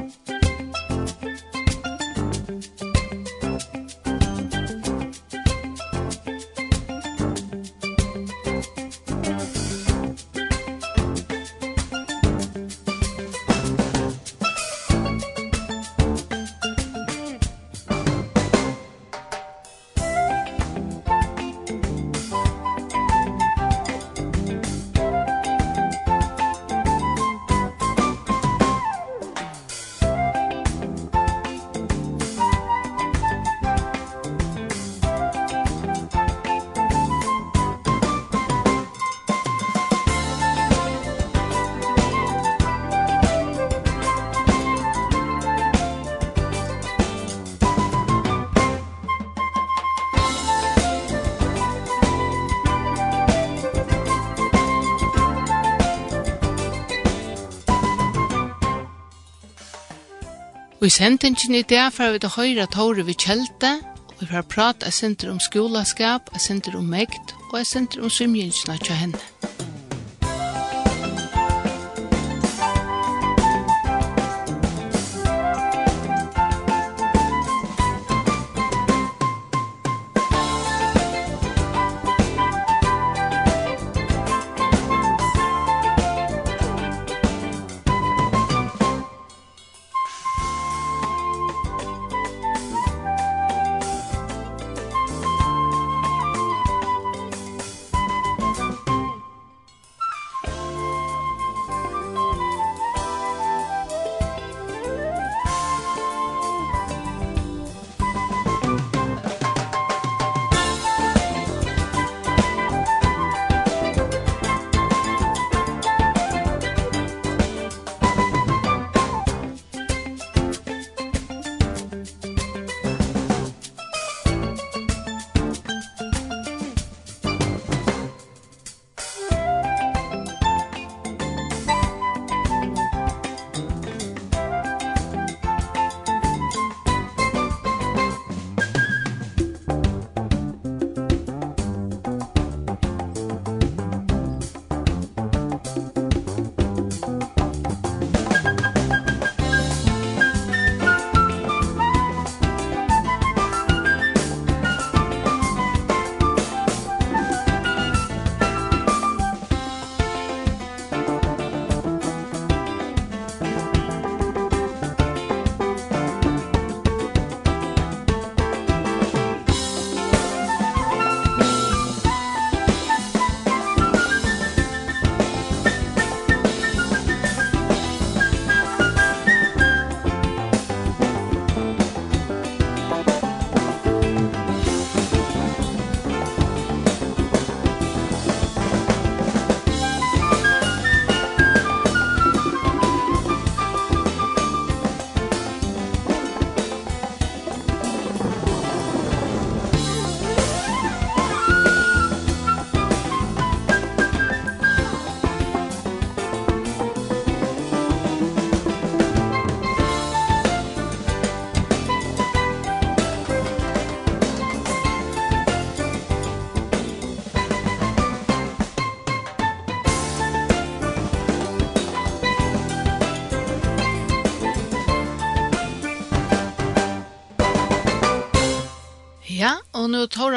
Musik i sendingen i dag får vi til høyre tåre ved kjelte, og vi får prate et senter om skolaskap, et senter om mekt og et senter om svimjensene til henne.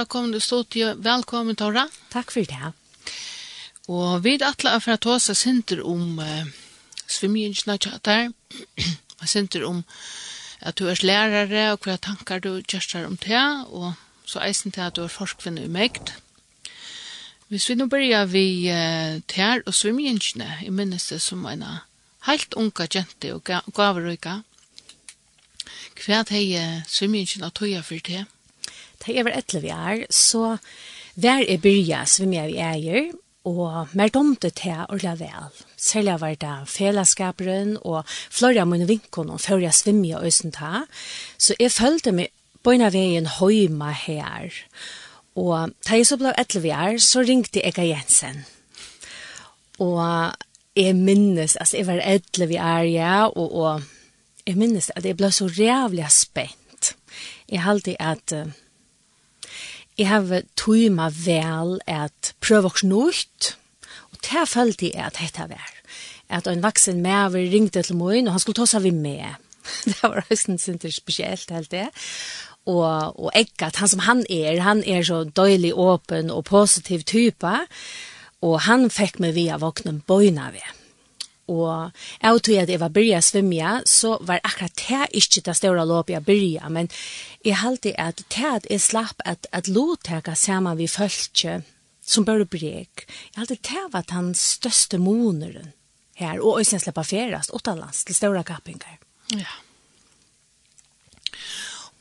Tora välkommen i studiet. Velkommen, Tora. Takk for det. Og vi er atle for at hos sinter om uh, eh, svimmingsna tjater, sinter om at du er lærere og hva tankar du kjørstar om det, og så eisen til at du er forskvinne i megt. Hvis vi nå begynner vi uh, tjær og svimmingen, jeg minnes det som en helt unga jente og gavrøyka, hva er det svimmingen og tøya for det? da jeg var 11 er, så var jeg byrja som jeg vi eier, og mer domte til å la vel. Særlig var det fellesskaperen, og flere av mine vinkene før jeg svimmer og øsen ta, så jeg følte meg på en av veien høyma her. Og da jeg så ble 11 er, så ringte jeg Jensen. Og jeg minnes, altså jeg var 11 er, ja, og, og jeg minnes at jeg ble så rævlig spent. Jeg halte at uh, jeg har tøyma vel at prøve oss nøyt, og det følte jeg at dette var. At en vaksen med ringte til min, og han skulle ta seg vi med. det var høysten sinter spesielt, helt det. Og, og Eggat, at han som han er, han er så døylig åpen og positiv type, og han fikk meg via våknen bøyna ved. Og jeg tror at jeg var byrja svimja, så var akkurat det ikke det større lopet jeg byrja, men jeg halte at det at jeg slapp at, at lotteka sammen vi følte som bare brek, jeg halte det var den største moneren her, og jeg synes slipper ferast, utenlands til større kappingar. Ja.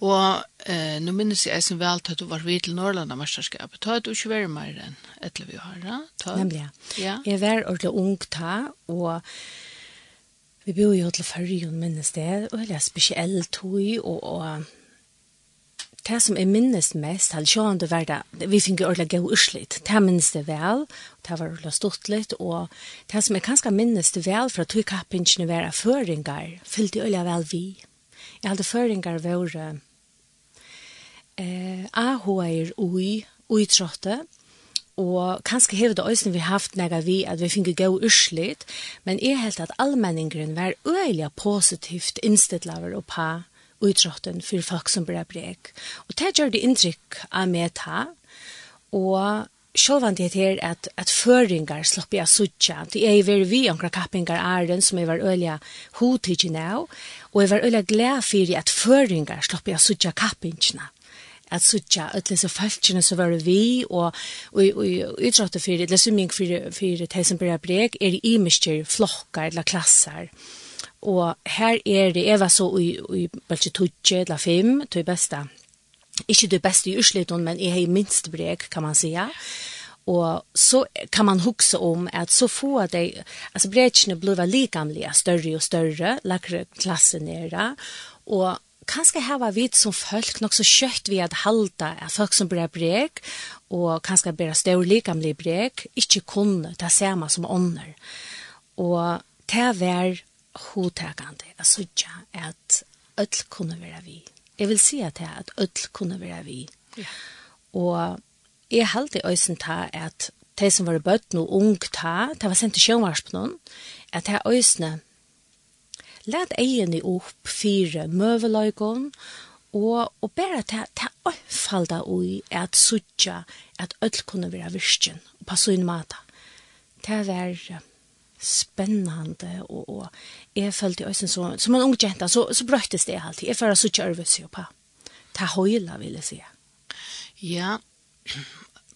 Og eh, nå minnes jeg som vel til at du var vidt til Norrland av mesterskapet. Ta du ikke være mer enn etter vi har da? Nemlig, ja. Jeg var ordentlig ung ta, og vi bor jo til Førjun minnes det, og det er spesielt tog, og, og det som jeg minnes mest, hadde sjåan det var det, vi fikk jo ordentlig gøy urslitt. Det minnes det vel, og det var ordentlig stort litt, og det som jeg kanskje minnes det vel, for at tog kappingene var føringer, fylte jo ordentlig vel vi. Jeg hadde føringer vært eh, ahoir ui, ui trotte, og kanskje hevur det eisini vi haft nega vi at vi finner go urslit, men er helt at allmenningren var øyliga positivt innstittlaver og pa utrotten for folk som ble brek. Og det gjør det inntrykk av meg ta, og sjølvan det her at, at føringar slapp jeg suttja. Det er veri vi omkra kappingar æren som jeg var ølja hodtidgjene av, og jeg var ølja glad for at føringar slapp jeg suttja kappingene at suttja at så falskene så var vi, og i utrattu fyrir, lesa summing fyrir, fyrir teg som byrja breg, er i imiskir flokkar eller klassar. Og her er det, eva så i, i bølge tutsi eller fem, tog besta. Ikke det beste i ursliton, men i har minst brek kan man sija. Og så kan man huske om at så få av de, altså brekene blir likamlige, større og større, lakre klasse nere, og kanskje hava vit som folk nok så kjøtt vi at halda at folk som blir brek, og kanskje blir større likamlig brek, ikke kunne ta samme som ånder. Og det var hodtakande at sudja at ødel kunne være vi. Jeg vil si at det at ødel kunne være vi. Ja. Og jeg halte i øysen ta at de som var bøtt noe ung ta, det var sendt til sjønvarsp noen, at det øysene let egene opp fire møveløygon, og, og bare til, til øyfalda ui at sutja at øll kunne være virkjen og passe inn mata. Det var spennande, og, og jeg følte øysen så, som en ung jenta, så, så brøttes det alltid. Jeg følte sutja øyvelse jo på. Det høyla, vil jeg si. Ja,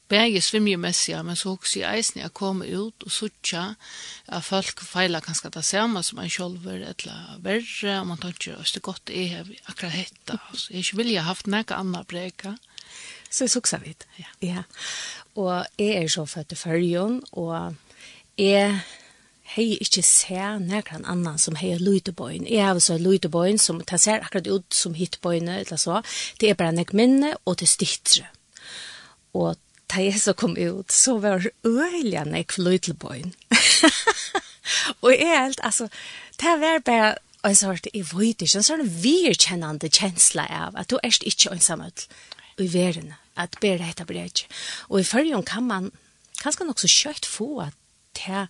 bæge svimjumessja, men så også i eisen jeg kom ut og suttja at folk feilar kanskje det samme som en sjolver, eller verre, og man tar ikke det godt jeg har akkurat hetta. Så jeg ikke vilja haft nekka anna breka. Så jeg suksa vidt. Ja. ja. Og jeg er så født i fyrjon, og jeg hei ikkje se nekran annan som hei luteboin. Jeg har så luteboin som, tar ser akkurat ut som hitboin, eller så. Det er bare nek minne, og det stittre. Og da så kom ut, så var øyelig enn jeg fløytelbøyen. og jeg er helt, altså, det var bare en sort, jeg vet ikke, en sånn virkjennende kjensla av at du er ikke ensamhet i verden, at bare dette blir ikke. Og i følgen kan man kanskje nok så kjøtt få at det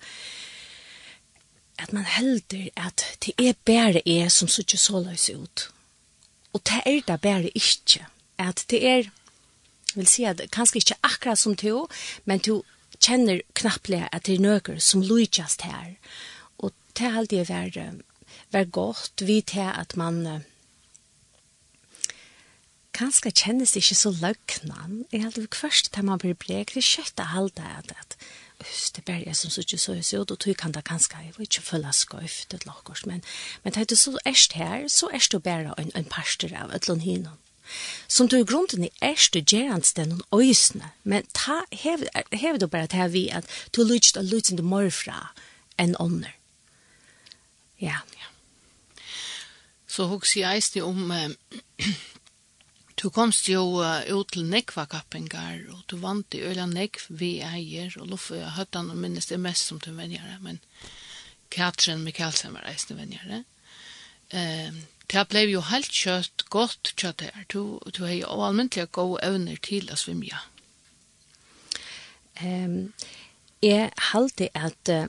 at man helder at det er bare jeg som så så løs ut. Og det er det bare ikke. At det er vil si at kanskje ikke akkurat som to, men to kjenner knapplega at det er noe som lujtjast her. Og det er alltid vært vær godt vi til at man kanskje kjennes ikke så løgnan. Jeg held vi først til man blir brek, det kjøtt er alt det at, at det er jeg som så ikke så ut, og tog kan det kanskje, jeg vil ikke følge skøyft et lakkors, men, men det er så erst her, så erst du bare en, en parster av et eller annet som du i grunden i erste gerandsten og øysene, men ta, hever du bare til vi at du lyst og lyst til morfra enn ånder. Ja. ja. Så hugsi eisni om eh, Du komst jo uh, ut til nekva kappingar, og du vant i øyla nekv vi eier, og luffe jeg høttan og minnes det mest som du venjare, men Katrin Mikkelsen var eisne venjare. Um, Det ble jo helt kjøtt godt kjøtt her. Du, du har jo allmentlig gode evner til å svimme. Um, jeg halte at uh,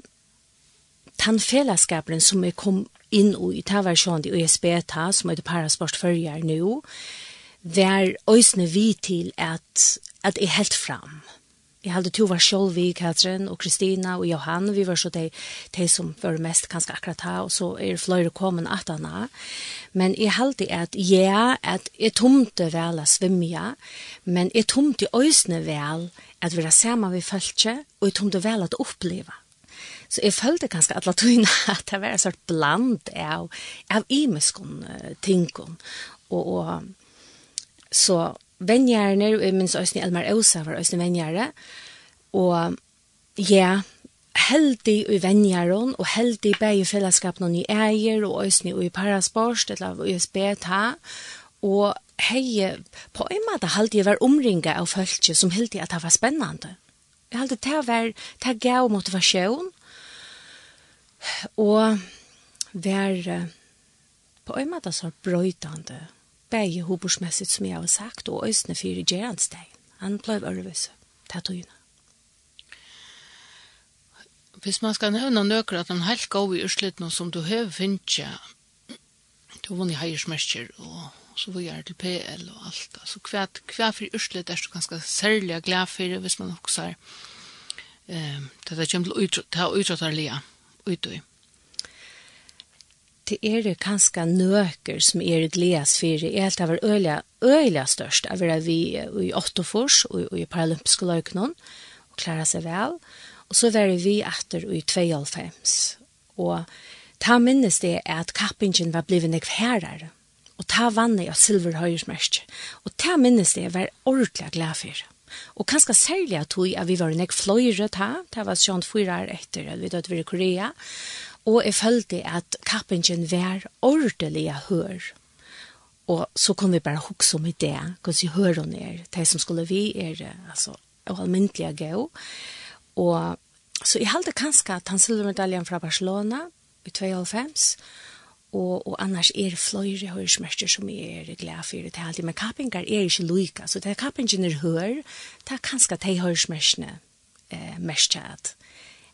den fellesskapen som jeg kom inn i, det var sånn i USB, ta, som er det parasport førjer nå, var øyne vi til at, at jeg helt fram. Mm Jeg held to var sjolv vi, Katrin og Kristina og Johan, vi var så de, de som var mest kanskje akkurat her, og så er fløyre kommet at han er. Men jeg held at ja, at jeg tomte vel å svimme, men jeg tomte øysene vel at vi er sammen vi følte, og jeg tomte vel at oppleve. Så jeg følte ganske at latuina at det var en sort bland av, av imeskon uh, tingkon. Og, og så venjarene, og jeg minns også Elmar Øsa var også venjare, og ja, heldig i venjaren, og heldig i fellesskapen og i eier, og Øystein i parasport, eller i ta, og hei, på en måte halde jeg var omringet av folk som heldig at det var spennende. Jeg halde det var, det gav motivasjon, og var på en måte så brøytende, bæg hoborsmessigt som jeg har sagt, og øsne fyrir gerandstein. Han blei ørvis, tattøyna. Hvis man skal nevna nøkker at han helt gav i urslitten som du hev finnja, du vunni heiersmersker og så vi er til PL og alt. Så hva, hva for urslitt er du ganske særlig glad for hvis man også er eh, det er kommer til å utrottarlige utøy det er det kanskje nøker som er et leas Det Jeg helt var øyla, øyla størst. Det er vi i Åttofors og, i paralympiske løkene og klara seg vel. Og så var vi etter i 2005. Og ta minnes det at kappingen var blivet nek herrer. Og ta vannet av silverhøyersmersk. Og ta minnes det var ordentlig glad for. Og kanskje særlig at vi var nek fløyre ta. Det var sånn fyra år etter at vi dødde i Korea. Og og jeg følte at kappingen var ordelig høre. Og så kom vi bare huske om i det, hvordan hører hun er, det som skulle vi er, altså, og alminnelige gøy. Og så jeg halte kanskje at han silvermedaljen fra Barcelona i 2005, og, og annars er det flere hørsmerster som er glad for det alltid, men kappinger er ikke lykke, så det er kappingen er hør, det er kanskje at de hørsmerstene eh, mest at,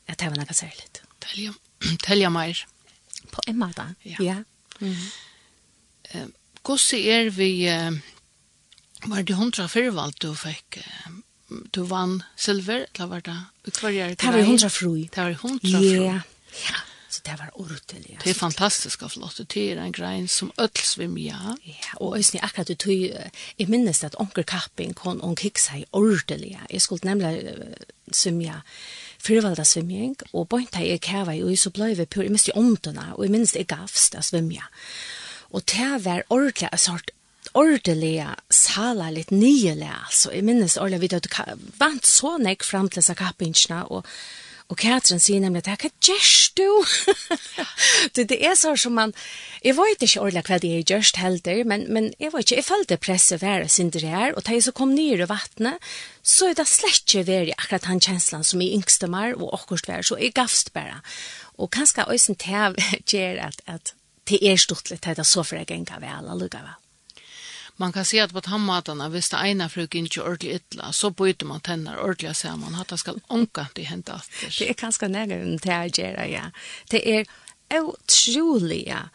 at det var noe særlig. Det er tälja mer. På en måte? Ja. ja. Mm. Eh, Hvordan er vi, var det hundra fyrvalg du fikk, du vann silver, eller var det, hva er det? Det var hundra fru. Det var hundra fru. Ja, ja. Så det var ordentlig. Det er fantastisk og flott. Det er en grein som ødelsvim, ja. Ja, og jeg synes akkurat du tog, jeg minnes at onker Kapping kom og kikk seg ordentlig. Jeg skulle nemlig svimja, ja frivalda svimming, og bøynta jeg kæva i, og så blei vi pur, jeg miste i og jeg minst jeg gavst av svimja. Og det var ordentlig, en sort ordentlig sala litt nyelig, altså. Jeg minnes ordentlig, vi vant så nek fram til disse kappingsene, og Og Katrin säger nämligen att det här du. det, det är så som man, jeg vet ikke ordentlig hva det er gjørst heller, men, men jeg vet ikke, jeg følte presset være sin det här, och när jag så kom ned i vattnet, så er det slett ikke vært akkurat han kjenslen som är yngstemar og akkurat värre, så jeg gavst bare. Og kanskje også en till gjør at, at det er stort litt, det er så for jeg ganger vel, allugavel man kan se att på tandmaten att visst det ena fruk inte ordentligt ytla så byter man tänder ordentligt så man att det ska onka det hända efter. Det är ganska nära en tärgera ja. Det är otroligt ja.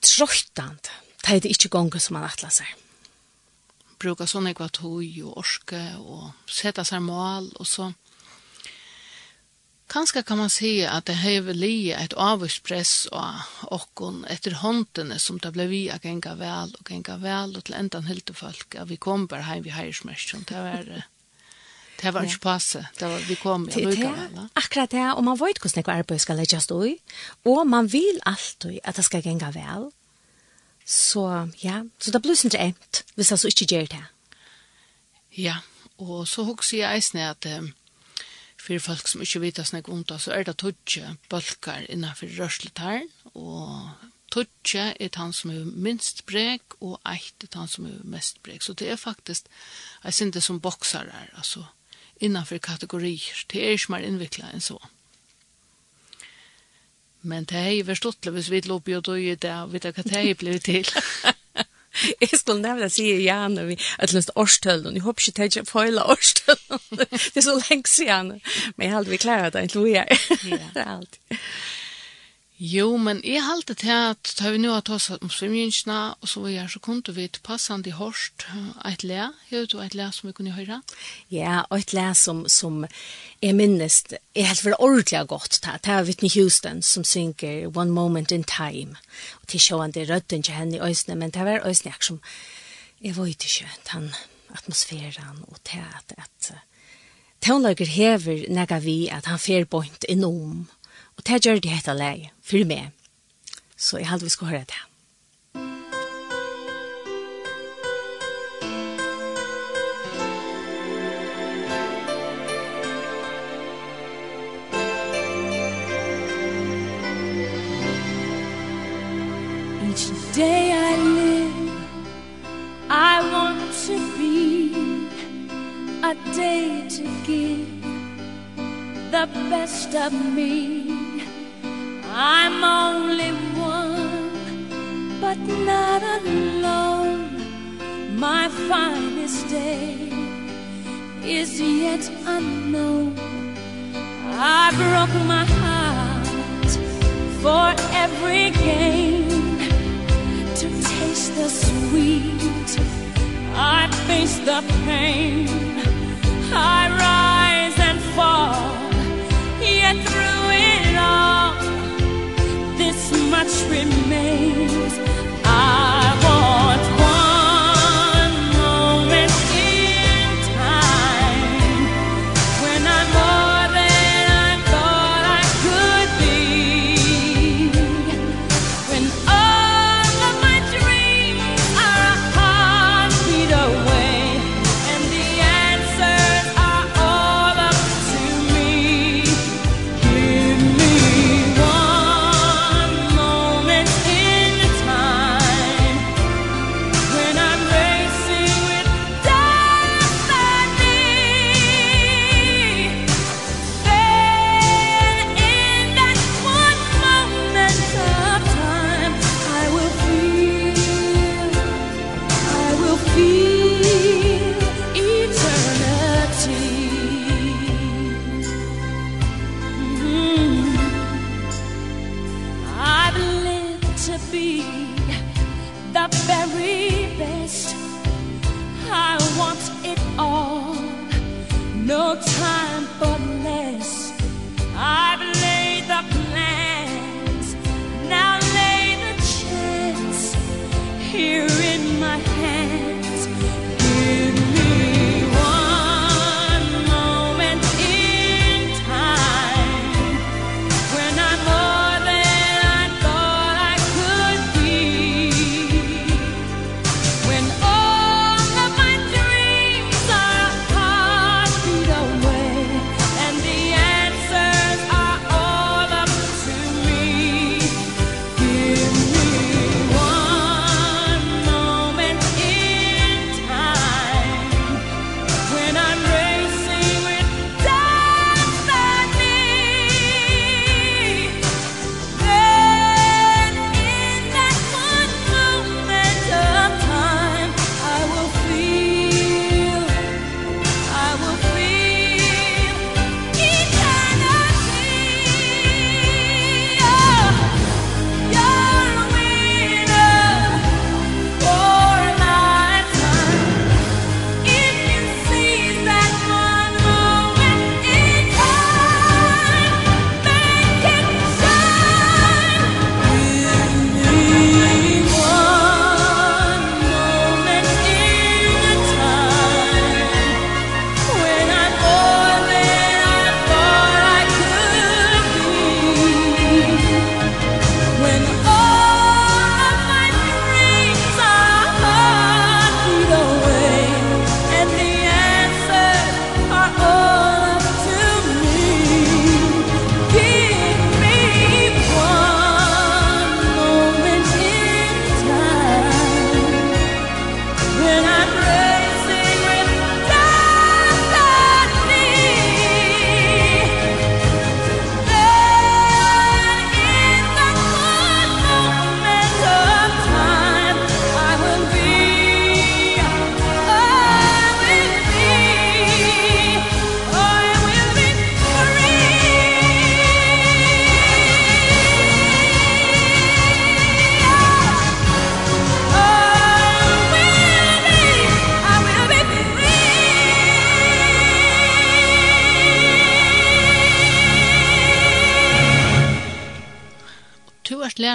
Tröttant. Det är det inte gånger som man attlar sig bruka sånn ekvatøy og orske og sette seg mål og så Kanske kan man se att det har li ett avgiftspress och åkon efter håndene som det blev vi att gänga väl och gänga väl och till ändan helt folk att vi kom bara hem vid Heirsmärsen. Det var Det var inte passe. Det var, vi kom i lukka. Akkurat det, og man vet hvordan jeg arbeid skal legges i, og man vil alltid at det skal gänga väl. Så ja, så det blir ikke emt hvis jeg så ikke gjør det. Ja, og så husker jeg eisne at um, for folk som ikke vet snakk om det, så er det tøtje bølger innenfor rørsletarn, og tøtje er han som er minst brek, og eit er han som er mest brek. Så det er faktisk, jeg synes det som boksar er, altså innenfor kategorier. Det er ikke mer innviklet enn så. Men det er jo forstått hvis vi lå jo å døye det, og vet du hva det er blevet til. Jeg skulle nevne å si ja når vi at løst og Jeg håper ikke det er foila årstøl. Det er så lenge siden. Men jeg har aldri klart det. Jeg tror jeg. Det er alltid. Jo, men jeg halte til at da vi nå har tatt om svimjønskene, og så var jeg så kom til vi til passende hårst et le. Hør du et le som vi kunne høre? Ja, og et le som, som jeg minnes er helt for ordentlig godt. Det er Whitney Houston som synger One Moment in Time. Og til sjåan det rødden til henne i øynene, men det var øynene jeg som, jeg var ikke den atmosfæren og til at, at Tonlager hever nega vi at han fer bort innom Og det gjør det etter leie, for meg. Så jeg hadde vi skulle høre det. Each day I live I want to be A day to give the best of me. I'm only one but not alone. My finest day is yet unknown. I broke my heart for every gain To taste the sweet. I face the pain. I rise and fall. much remains.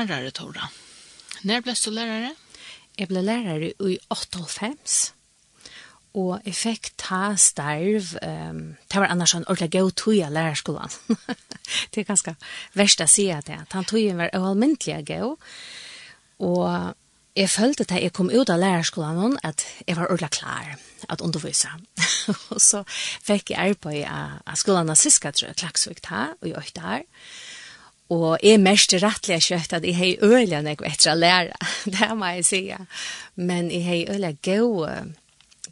lærere, Tora. När blev du lärare? Jeg ble lærere i 8.5. Og jeg fikk ta starv, um, det var annars en ordentlig gøy tog av lærerskolen. det er ganske verst å si at det. Han tog var ualmyndelig gøy. Og jeg følte at jeg kom ut av lærerskolen at jeg var ordentlig klar at undervise. og så fikk jeg arbeid av skolen av Siska, tror jeg, Klaksvik, ta, og jeg 8 år. Og Og jeg mest rettelig kjøtt at jeg har øyelig enn jeg etter å lære, det må jeg si. Men jeg har øyelig gode,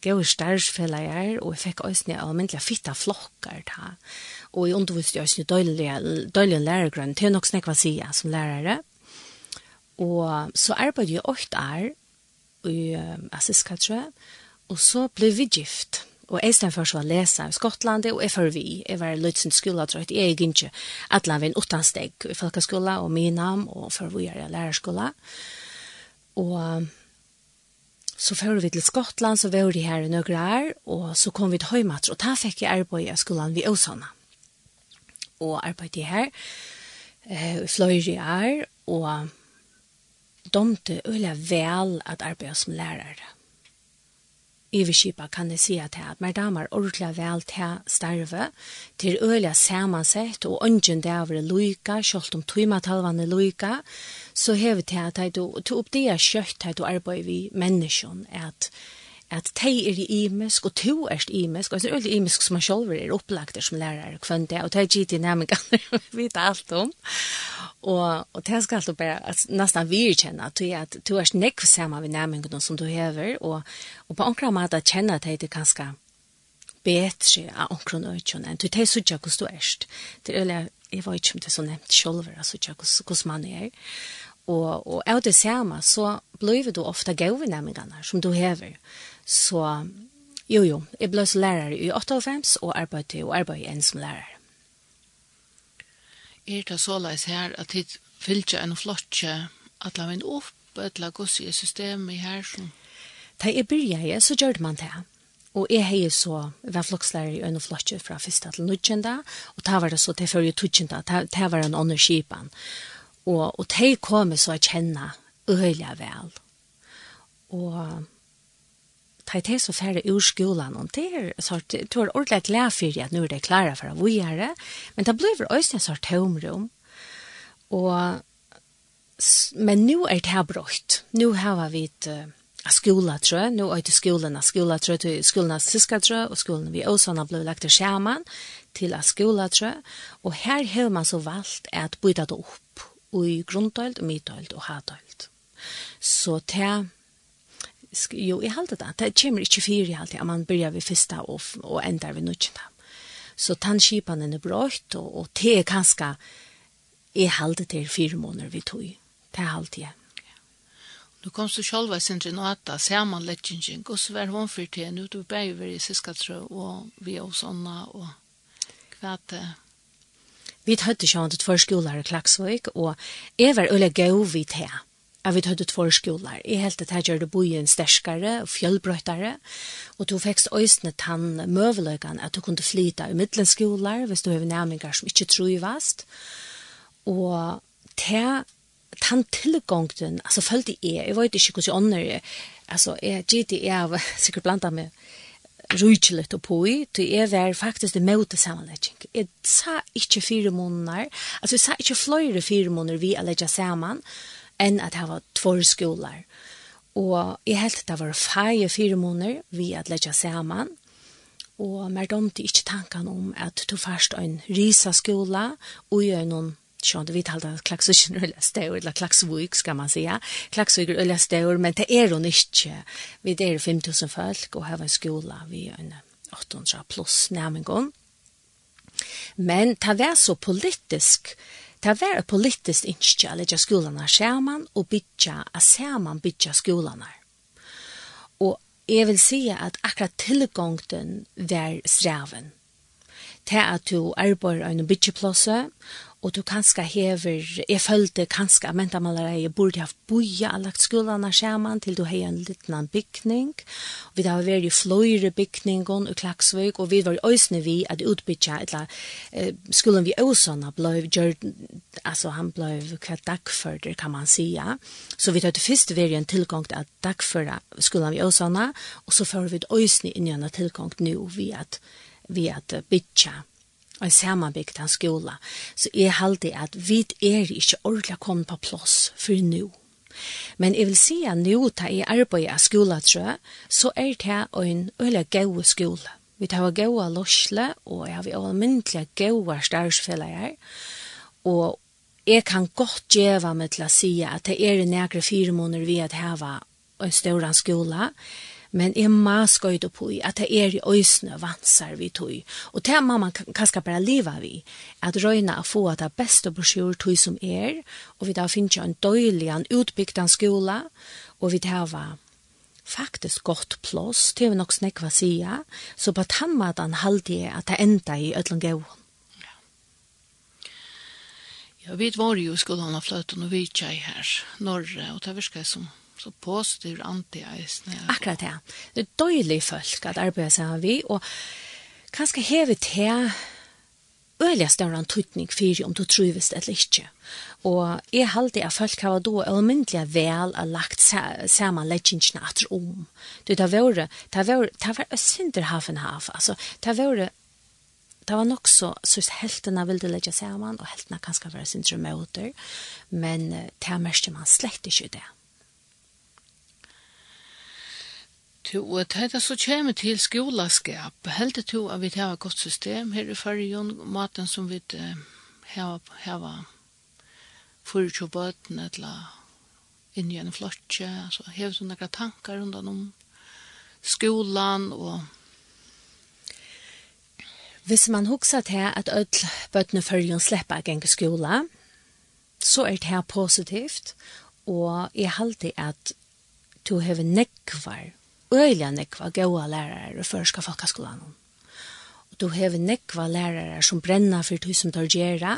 gode størrelsfeller, og jeg fikk også av almindelig fitte flokker da. Og jeg underviste også øyne døylig lærergrønn, til nok snakk hva sier som lærere. Og så arbeidde jeg åtte år i Assiska, tror jeg, og så ble vi gift. Og jeg stedet først var lesa i Skottland, og jeg for vi, jeg var løytsen skola, tror jeg, jeg gikk ikke at la vi en steg, i folkeskola, og min navn, og for vi er i lærerskola. Og så for vi til Skottland, så var vi her i nøyre her, og så kom vi til Høymatter, og da fikk jeg arbeid i skolan ved Åsana. Og arbeid her, i fløyre her, og domte øyla vel at arbeide som lærere Iverskipa kan jeg si at her, mer damer ordentlig vel til starve, til øyla samansett, og ønsken det er loika, selv om tøymatalvane loika, så hever til at du, til opp det er kjøtt at du arbeider vi menneskene, at at tei er i imisk, og to er i imisk, og det er veldig imisk som man selv er opplagt som lærer kvendt det, og det er gitt i nærmengene vi vet alt om. Og, og det skal du bare at nesten virkjenne, at du er, at du er nekv sammen med nærmengene som du hever, og, og på omkring måte kjenne at det er ganske bedre av omkring øyne, enn du er så ikke hvordan du er. Det er veldig, jeg vet ikke om det er så nevnt selv, altså ikke hvordan man er. Og, og av det samme så blir du ofte gøy gøvenemmingene som du hever. Så jo, jo, jeg ble så lærer i 98 og arbeidde og arbeidde en som lærer. Er det så leis her at hit fylgje en flotje at la min opp et la gos i systemet her som? Da jeg byrja så gjør man det. Og jeg har så vært flokslærer i øyne flotje fra første til nødgjenda, og ta var det så til før jeg tødgjenda, ta var en ånderskipan. Og og, og de kommer så å kjenne øyelig vel. Og ta i så færre ur skolan, og det er så det er ordentlig glad for at nå er det klare for å gjøre det, men det blir også en sånn tomrum, og men nu er det her brått. Nu har vi et uh, skola, tror jeg. Nu er det skolene. Skola, tror jeg, skolene syska, tror jeg, og skolen vi også har blitt lagt til skjermen til skola, tror jeg. Og her har man så valgt at bytte det opp i grunntøylt, midtøylt og hattøyld. Så til jo, jeg halte det. Det kommer ikke fire i halte, at man begynner ved første og, og ender ved nødvendig. Så tannskipanen er brøyt, og, og det er ganske, jeg halte det fire måneder vi tog. Det er halte jeg. Nu kom så sjálva sin Renata, saman leggingen, og så var hon fyrir til, nu du bæg var i Siskatra, og vi og sånna, og hva det Vi hadde sjån til tvær skoler i Klaksvøk, og jeg var øyne gøy vi til Jeg vet hadde tvær skoler. Jeg helt at jeg gjør det bojen sterskere og fjellbrøttere, og du fikk øyne tann møveløkene at du kunne flyta i middelenskoler hvis du har nærmengar som ikke tror i vast. Og til tann tilgångten, altså følte jeg, jeg vet ikke hvordan jeg ånder altså jeg gitt jeg av sikkert blanda med rujtjelet og poi, til jeg var faktisk det møte sammenlegging. Jeg sa ikke fire måneder, altså jeg sa ikke flere fire måneder vi er legget sammen, enn at jeg var två skoler. Og jeg helt at det var feie fire måneder vi er legget sammen, og mer domte ikke tanken om at du først en risa skola og gjør noen sjón, vi talar at klaksvikin er stor, eller klaksvik, skal man säga. Klaksvik er øyla stor, men det er hun ikke. Vi er 5000 folk, og her var en skola, vi er en 800 pluss nærmengon. Men det var så politisk, det var et politisk innskje, at leggja skolene skjermen, og bytja, at skjermen bytja skolene. Og jeg vil si at akkurat tilgångten var streven til at du arbeider en bytjeplasse, og du kanska hever, jeg følte kanskje at mentamalere burde ha boja og lagt skolene sammen til du har en liten bygning. Vi har vært i fløyre bygningen og klaksvøk, og vi var øsne vi at utbytja, eller eh, skolen vi øsene ble gjort, altså han ble hver dagfører, kan man sija. Så vi tar først vært en tilgang til at dagfører skolen vi øsene, og så får vi øsne inn i en tilgang nå vi at vi at bytja og samanbygd hans skola, så jeg halde at vi er ikke ordentlig kommet på plass for nu. Men jeg vil si at nå ta jeg arbeid av skola, tror jeg, så er det en øyelig gode skola. Vi tar gode løsle, og jeg har vi almindelig gode størsfellager, og jeg kan godt gjøre meg til å si at det er nærkere fire måneder vi har hatt en større skola, men jeg må skøyde på at det er i øysene vansar vi tog. Og det må man kanskje bare leve vi, at røyne å få det beste brosjur tog som er, og vi da finner en døylig, en utbygd en skole, og vi da var faktisk godt plås, det er nok snakk hva sier, så på tannmaten halde jeg at det enda i Øtlandgåen. Ja, vi var jo skolan av fløten og vi tjei her, norre, og det virker som så positiv anti eisne. Akkurat det. Det er døylig folk at arbeida sammen vi, og kanskje hever til øyelig større en tøytning for om du trives det eller ikke. Og jeg halte at folk har då almindelig vel og lagt sammen leggingsene atter om. Det har vært, det har vært, det var synder hafen haf, altså, det har vært, det var nok så synes heltene ville legge sammen, og heltene kanskje være sin drømmeoter, men det har mest man slett ikke det. To, og det så kommer til skolaskap, heldur to at vi har godt system her i fyrrjon, maten som vi har, har fyrir bøten, eller inn i en flotje, altså hever sånne tankar rundt om skolan og Hvis man hugsa til at öll bøtne slipper sleppa gjenge skola, så er det her positivt, og jeg halte at du har nekvar øyelig nekva gode lærere i førska folkeskolen. Og du har nekva lærere som brenner for du som tar gjerra,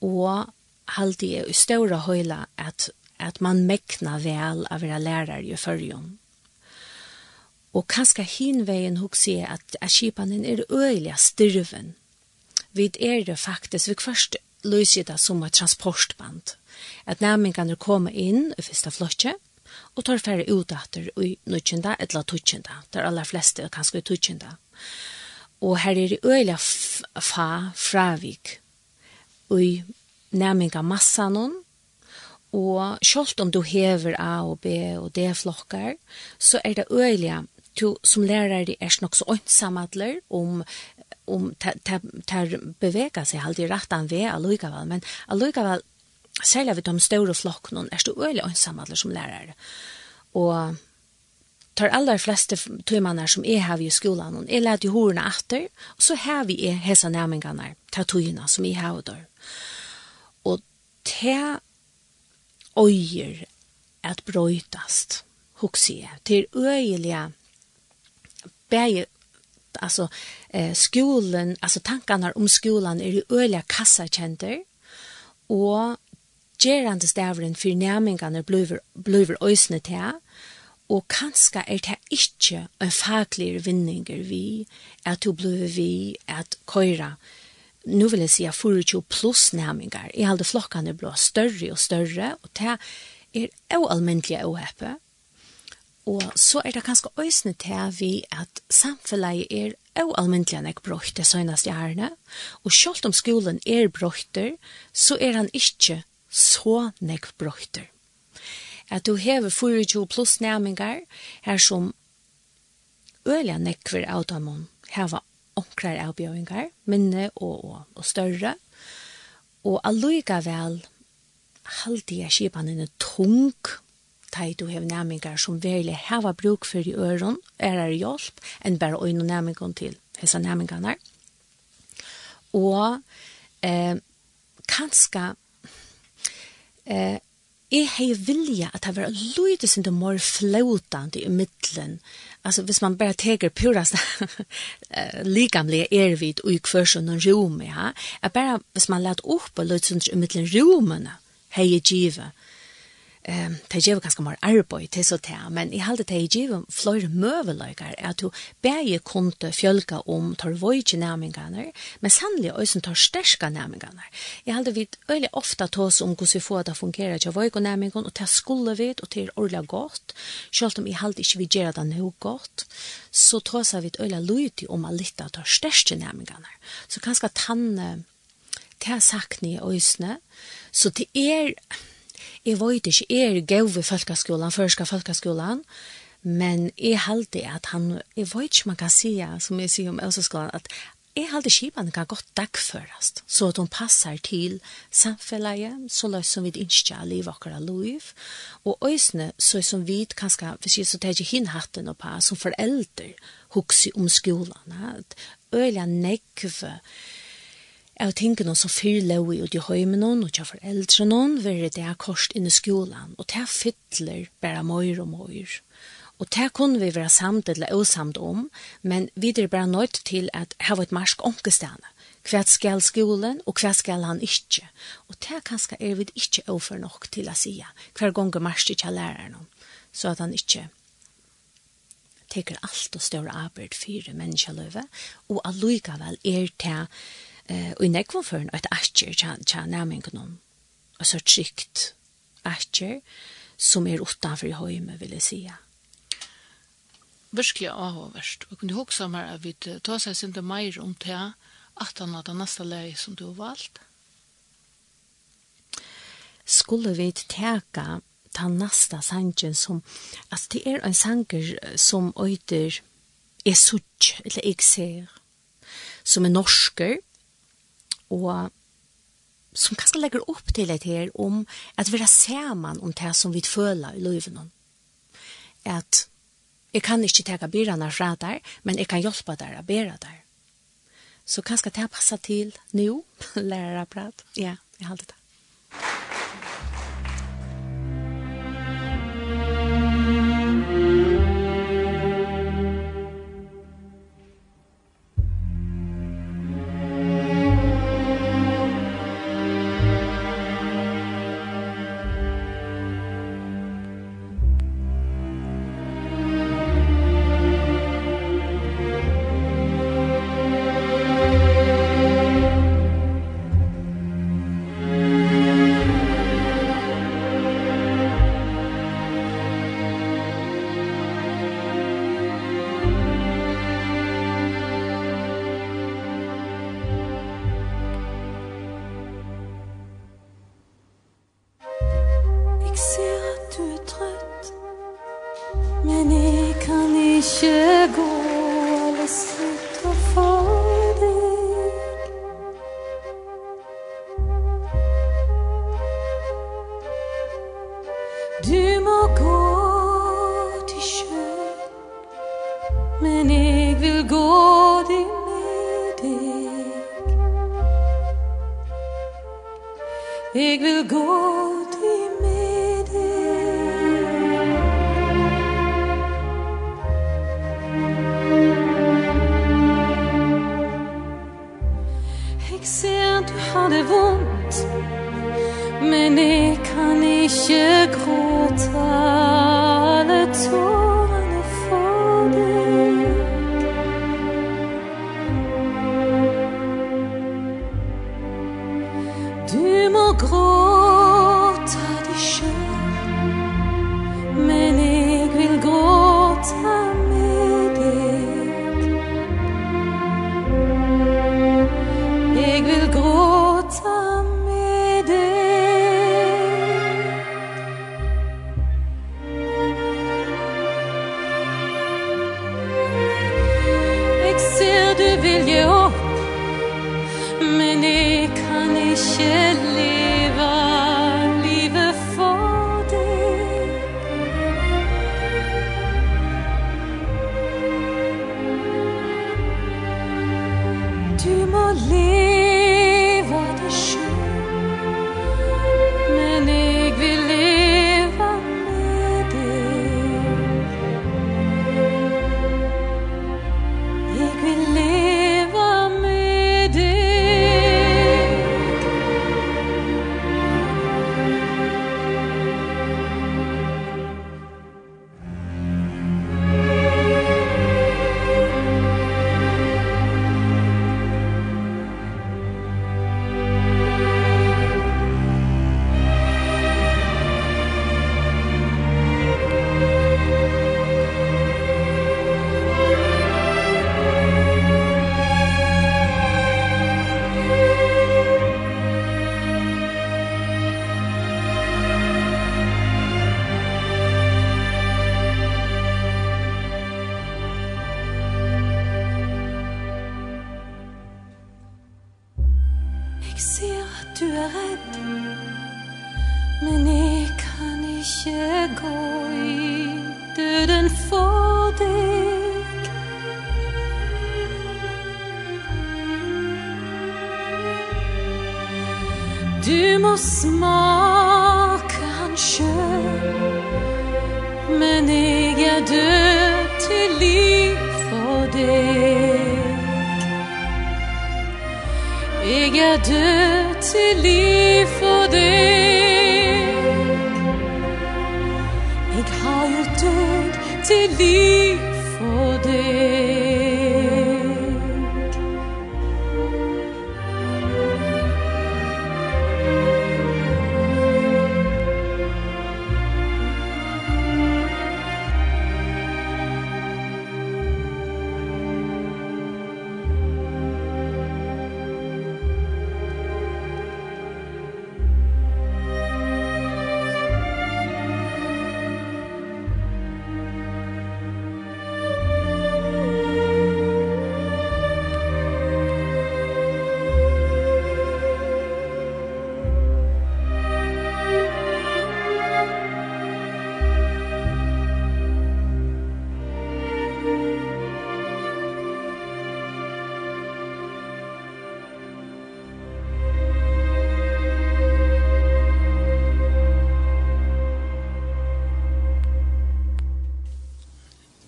og halde i større høyla at, at man mekna vel av vera lærere i fyrjon. Og kanska hinvegin hugsi at, at kipanen er øyelig styrven. Vi er det faktisk, vi først løsida som et transportband. At nærmengene kommer inn i første flotje, og tar færre utdatter i nødkjenda eller tøtkjenda. Det er aller fleste er kanskje tøtkjenda. Og her er det øyla fa fravik i nærminga massa noen, og selv om du hever A og B og D-flokkar, så er det øyla du som lærare er nok så ønsamadler om om ter bevega seg halde i rattan ve allikevel, men allikevel særlig ved de store flokkene, er du øyelig ensamhandler som lærere. Og tar aller fleste tøymene som er her i skolan, og jeg lærte jo hårene etter, og så har vi er hese nærmengene, ta tøyene som jeg har der. Og ta øyer at brøytast, hukse jeg, til øyelige bæge alltså eh, skolan alltså tankarna om skolan är ju öliga kassakenter och gerande stavren for nærmingene blir, blir øsne til, og kanskje er det ikke en faglig vinninger vi, at du blir vi, at køyre, Nå vil jeg si 24 pluss nærmingar. i alle flokkene blir større og større, og det er jo almindelig å heppe. Og så er det kanskje øsne til vi at samfunnet er jo almindelig enn jeg brøyte søgnast i herne, og selv om skolen er brøyter, så er han ikke så nekv brøyter. At du hever 24 pluss næmingar her som øyla nekver av dem hever omkrar avbjøringar, minne og, og, og større. Og alluiga vel haldiga skipanene tung tei du hev næmingar som verlig heva bruk for i øron, er er hjelp, enn bare øyne næmingon til hessa næmingarna. Og eh, kanska eh, jeg har vilja at det var lydet som det må flåtande i middelen. Altså, hvis man bare teker purast likamlige ervid og i kvørsjon og rom, ja, er bare hvis man lät opp og lydet som i middelen romene, hei givet, Ehm det ger ganska mer arbeid till så där men i halde det ger fler mövelikar att du bäge kunde fjölka om tar voice nämingarna men sannligen ösen tar stärska nämingarna i halde vi öle ofta tås om hur vi får det fungera jag voice nämingon och ta skulle vi och till orla gott självt om i halde inte vi ger det nog gott så tås vi öle lite om att lita tar stärska nämingarna så kanske tanne Det har sagt ni i så det er, Jeg vet ikke, jeg er gøy ved folkeskolen, førska folkeskolen, men jeg halte at han, jeg vet ikke man kan si, som jeg sier om Øseskolen, at jeg halte skipene kan godt dagføres, så at hun passer til samfunnet, så løs som vi ikke har liv akkurat liv, og øsene, så som vi kanskje, hvis jeg så tar ikke hinn hatten og på, som foreldre, hukse om skolen, at øyla nekve, Jeg tenker noen som fyrler vi ut i høymen noen, og til foreldre noen, vil det er kost inn i skolan, og det fytler bare møyre og møyre. Og det kunne vi være samt eller osamt om, men vi er bare nødt til at ha et marsk omkestene. Hva skal skolen, og hva skal han ikke? Og det kanskje er vi ikke over nok til å si hver gang marsk ikke lærer noen, så at han ikke teker alt og større arbeid for menneskeløve, og allikevel er det eh, og i nekvån for en et atjer tja nærmengen så trygt atjer som er utanfor i høyme, vil jeg sija. Virkelig avhåverst. Og kunne du huske meg at vi tar seg sinte meir om det at han hadde neste leie som du har valgt? Skulle vi teka ta nasta sangen som, altså det er en sanger som øyder er sutt, eller jeg ser, som er norsker, og som kanskje legger opp til et her om at vi er sammen om det som vi føler i livet At jeg kan ikke tega byrene fra der, men jeg kan hjelpe der å bære der. Så kanskje det passer til nå, lærere prat. Ja, jeg har det da. Jeg vil gå til med deg Jeg ser at du har det vondt Men jeg kan ikke gråta. Du må smake han sjøl. Men jeg er død til liv for deg. Jeg er død til liv for deg. Jeg har jo død til liv for deg.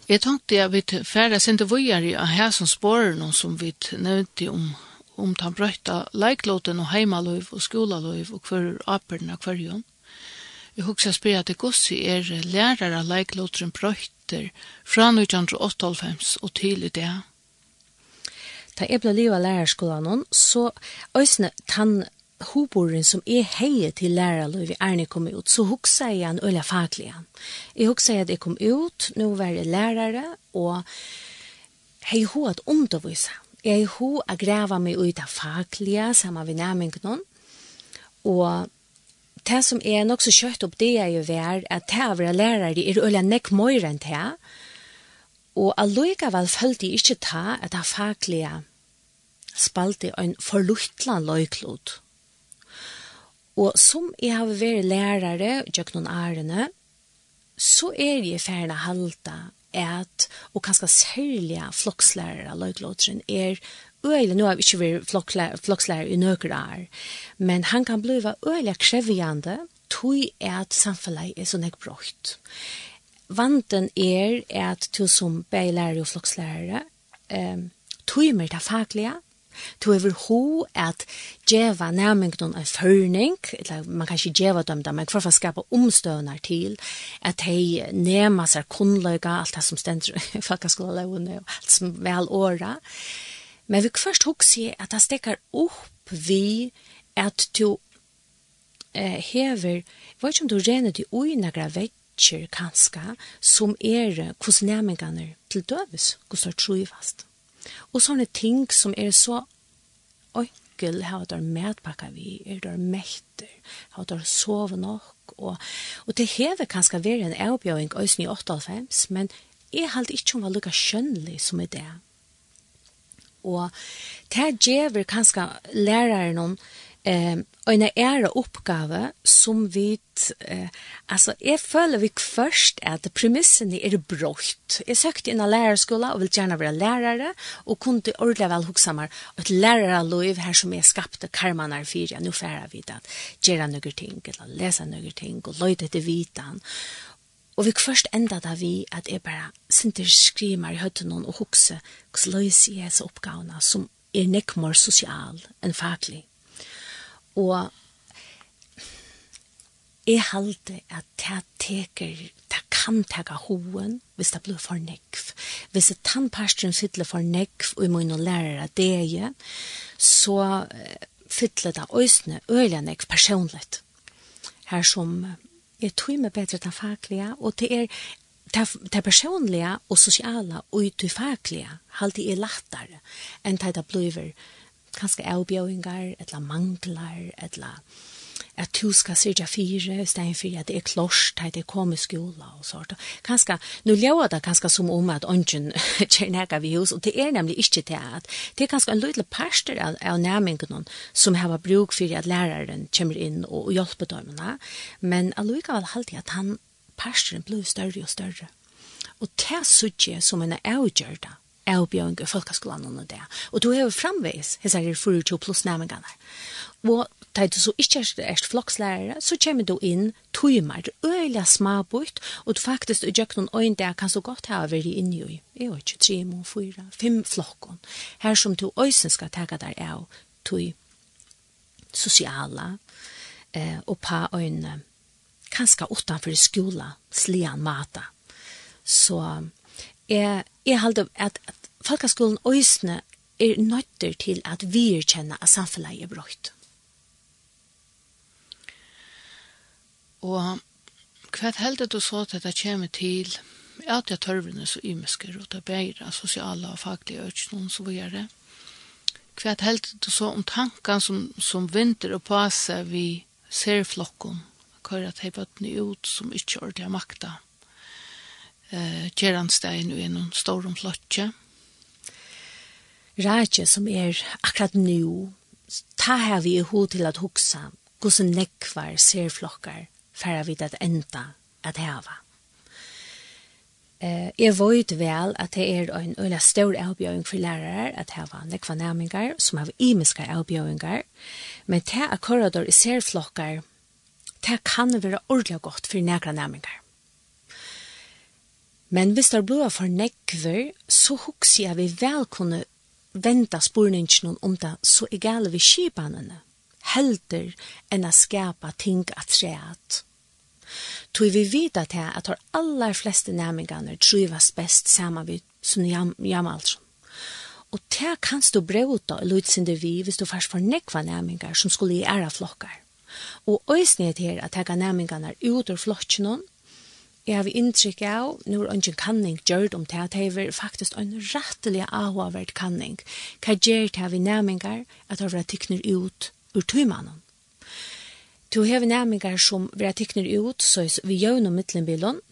Jeg tenkte jeg vidt færre sende vujere av her som spårene som vi nevnte om om ta brøyta leiklåten og heimaløyv og skolaløyv og hver aperne av hverjon. Jeg husker spyr at det gossi er lærere av leiklåten brøyter fra 1998 og til i det. Da jeg ble livet av lærerskolen, så øsne tann hoboren som er heie til lærerløy vi Erne kom ut, så huksa jeg en øyla faglig. Jeg huksa jeg at jeg kom ut, nå var jeg lærere, og hei ho at undervisa. Jeg ho at grava meg ut av faglige sammen med nærmengen, og det som er nok så kjøtt opp det er jo vær, at det av lærere er øyla nekk møyre enn det, og allikevel følte jeg ikke ta at det faglige spalte en forluttlan løyklod. Og som jeg har vært lærere, gjør noen ærene, så er jeg ferdig å halte at, og kanskje særlig flokslærere, løyklåteren, er øyelig, nå har vi ikke vært flokslærer, flokslærer i nøkker år, men han kan bli øyelig krevjende, tog at samfunnet er så nek brått. Vanten er at du som beilærer og flokslærere, eh, tog mer det faglige, to ever who at jeva nærming non a førning, eller man kan ikke jeva dem da, men for å skapa omstøvnar til at hei nema seg kunnløyga, alt det som stender i fakkaskola og alt som vel åra. Men vi først hugsi at det stekkar opp vi at to eh, hever, jeg vet ikke om du rener til ui nagra vetsjer kanska, som er hos nærmingene til døves, hos fast. trofast. Og sånne ting som er så ønkel, har der medpakka vi, er der mekter, har der sove nok, og, og det hever kanskje vært en avbjøring øysen i 98, men jeg halte ikke om hva lukka skjønnelig som er det. Og det gjør kanskje læreren noen eh, en ære oppgave som vi, eh, alltså är føler vi först att premissen är det brott. Jag sökte in inn lärarskola och vill gärna vara lärare och kunde kunne väl huxa huske att lärare lov här som jeg skapte karmanar for, ja, nå færer vi det, gjøre några ting, eller läsa några ting, och löjda til vitan. Og vi først enda da vi at jeg bare sinter skrimer i høtten og hukse hvordan løser jeg så oppgavene som er nekk mer sosial enn faglig. Og jeg halte at det teker, det kan teka hoen hvis det blir for nekv. Hvis det tannparstren fyller for nekv og må noen lærere det, så fyller det øsne øyne nekv personligt. Her som jeg tror meg bedre til faglige, og det er det personlige og sosiale og det faglige, halte jeg lettere enn det det blir kanskje avbjøringer, eller mangler, eller at du skal syrja fire, i stedet for at det er klors, at det kommer i skola og sånt. Kanskje, nå lever det kanskje som om at ånden kjer nega vi hos, og det er nemlig ikke det at det er kanskje en liten parster av, av nærmingen som hava bruk fyrir at læreren kommer inn og, og hjelper dem. men allikevel halte at han parsteren blir større og større. Og det sutje som en avgjørda avbjøring i folkeskolen og det. Og du har jo framveis, hessar er 42 pluss nærmengene. Og da du så ikke er flokslærere, så kommer du inn tøymer, øyla smabutt, og du faktisk i gjør noen øyne der kan så godt ha vært inne i, jeg vet ikke, tre, må, fyra, fem flokken, her som du øysen skal ta der av tøy sosiala, eh, og på øyne, kanskje utenfor skola, slian mata. Så jeg, jeg halde at, at folkaskolen øysene er nøytter til at vi er at samfunnet er brøyt. Og hva heldet du så til at det kommer til at jeg tørvene så ymesker og det bedre sosiale og faglige økene så vi gjør det. Hva heldet du så om tankene som, som vinter og påse vi ser flokken kører at bøttene ut som ikke ordentlig har makta. Eh, Gjerandstein er noen stor om flotje rætje som er akkurat nu, ta her vi i hod til at huksa, gos nekvar serflokkar, færa vid at enda at heva. Eh, jeg vet vel at det er en øyla stor avbjøring for lærere at heva nekva nærmingar som har imiska avbjøringar, men det er korridor i serflokkar, det kan være ordelig godt for nekra nærmingar. Men hvis det blir for nekver, så hukser jeg vi vel kunne venda spurningen om det så egal vi skipanene, helder enn å skapa ting at treat. Tog vi vita til at de aller fleste nærmingene trivas best sammen vi som jam. Og det kanst du brevta lutsindir vi hvis du først får nekva nærmingar som skulle i æra flokkar. Og òsnet her at tega nærmingarna ut ur flokkjennom Jeg har inntrykk av, nå er ikke kanning gjørt om det, at det er faktisk en rettelig avhåverd kanning. Hva gjør det vi næmingar at det tikner ut ur tøymannen? Du har næmingar som vi tykner ut, så vi gjør noe midtlenbilen,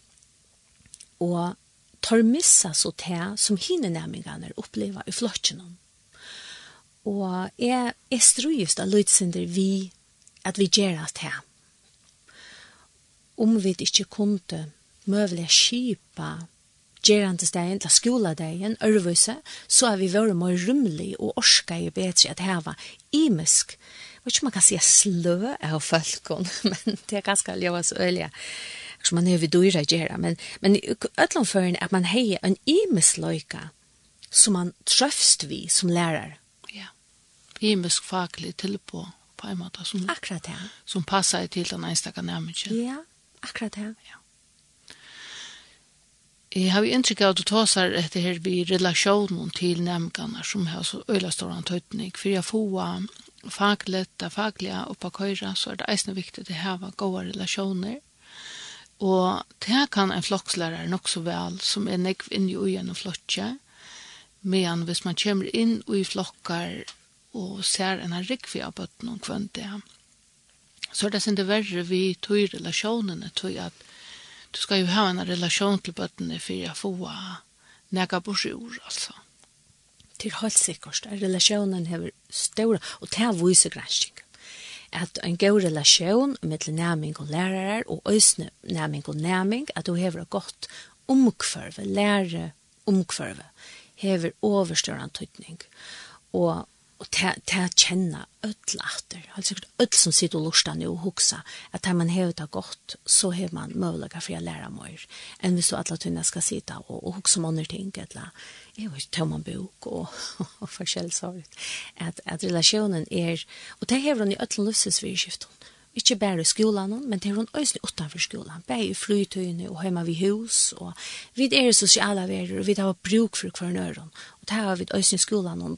og tar missa så det som hine næmingene opplever i flokken. Og jeg, jeg strøyest av lydsender vi at vi gjør det her. Om vi ikke kunne mövliga kipa gerande stegen, la skola skoladegin, ørvise, så er vi vært mer rymlig og orska i bedre at heva imisk. Jeg vet ikke om man kan si slø av folkene, men det er ganske ljøva så øyelig. Så man er vi dyra gjerra, men, men ødlomføren at man hei en imisk løyka som man trøfst vi som lærer. Ja, imisk faglig tilpå på en måte som, akkurat det. som passer til den enstaka nærmest. Ja, akkurat det. Ja. Jeg har jo inntrykk av at du tåsar etter her vi relasjonen til nemgarna som har så øyla stor antøytning. For jeg får faglet, faglige oppa køyra, så er det eisne viktig å ha gode relasjoner. Og det kan en flokslærer nok så vel som er nekv inn i ugen og flotje. Men hvis man kommer inn i flokkar og ser en rikvi av bøtten om kvendt det, så er det sin det verre vi tog relasjonene tog at du skal jo ha en relasjon til bøttene for å få nega på ur, altså. Til helt sikkert. Relasjonen har store, og det er viser granskning. At en god relasjon mellom næming og lærere, og øsne næming og næming, at du har et godt omkvarve, lære omkvarve, har overstørende tøytning. Og og til å kjenne ødel atter. Altså ødel som sitter og lurer nå og hukser at der man hever det godt, så har man mulighet for å lære mer. Enn hvis du alle tøyene skal sitte og, og hukse om andre ting, eller jeg vet ikke om man bok og, og forskjell så. At, at relasjonen er, og det hever hun i ødel løsesvirskiftet, ikke bare i skolen, men det er hun øyne utenfor skolan, bare i flytøyene og hjemme ved hus, og vi er sosiale verer, og vi har bruk for hver nøren. og det har vi øyne i skolen. og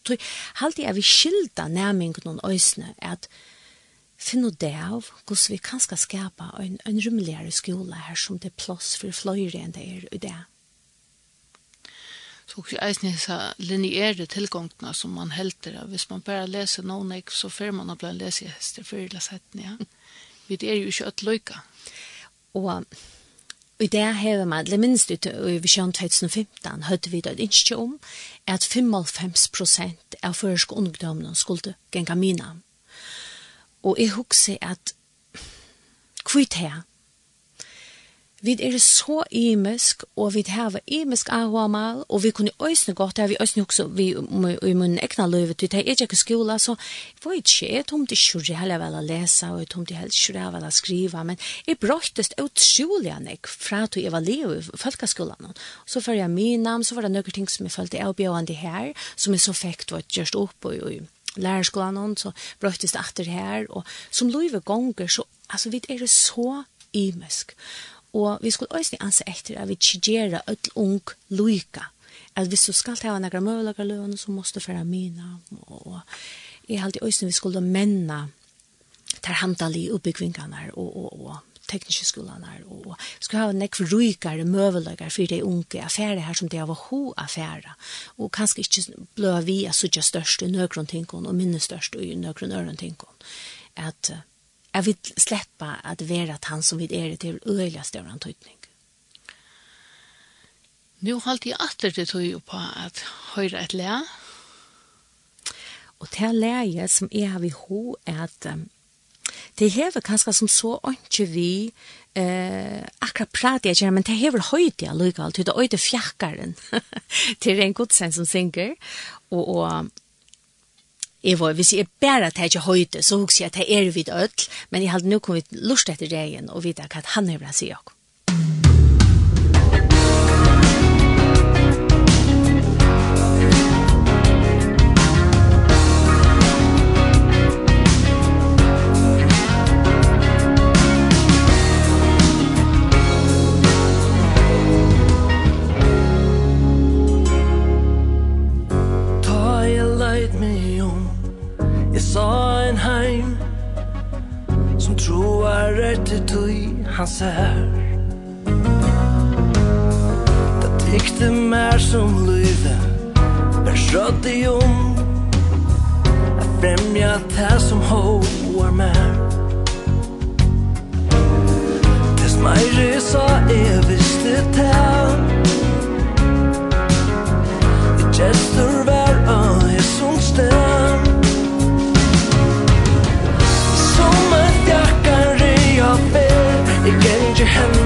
alltid er vi skilda nærmengen og øyne, at finne det av hvordan vi kan skal skapa en, en rymmeligere skole her som det er plass for fløyre enn det er i det. Så også eisen er så lineære tilgångene som man helter. Hvis man bare leser noen, så får man å bli en lesehester for eller setten, ja. Vi er jo ikke at løyka. Og i det hever man, det minst ut i visjon 2015, høyde vi det ikke om, er at 55 prosent av føreske ungdomene skulle genga mina. Og jeg husker at kvitt her, Vi er så imisk, og vi har imisk ahoamal, og vi kunne øsne godt, det har vi øsne også vi, i munnen ekna løyve, vi tar ikke skola, så var ikke jeg tomt ikke så heller vel å lese, og jeg tomt ikke vel å skrive, men jeg brøttes an jeg, fra til jeg var leo i folkeskolen. Så før jeg min navn, så var det noen ting som jeg følte avbjørende her, som jeg så fikk, var gjørst opp og, og lærerskolen, så brøttes det etter her, og som løyve gonger, så altså, vi er så imisk. Og vi skulle også anse etter at vi tjegjera öll ung loika. At hvis du skal ta några mövlaga løn, så måste du færa mina. Og jeg halte også vi skulle menna tar handali uppbyggvingarna og, og, og tekniske skolene og, og skulle ha nekk rykere møveløkker for de unge affære her som de av ho affære. og kanskje ikke blå vi er suttje størst i nøkron tingene og minne størst i nøkron øren tingene at uh, Jeg vil slippe at være at han som vi er til øyelig større antydning. Nå holdt jeg atter til tog på at høyre et lære. Og til leie som jeg har i ho er at um, det hever kanskje som så ikke vi eh, akkurat prater jeg ikke, men det hever høyde jeg lykke alt, det er øyde fjakkeren til en godsens som synger, og, og Jeg var, hvis jeg bare tar ikke høyde, så husker jeg at jeg er vidt ødel, men jeg hadde nå kommet lust etter det og vite hva han er blant sier. Musikk han ser Det tykte mer som lyve Vær skjøtt i om. Jeg fremja det som hoar mer. Tess meire sa jeg visste det gestur var av hessons sted Abraham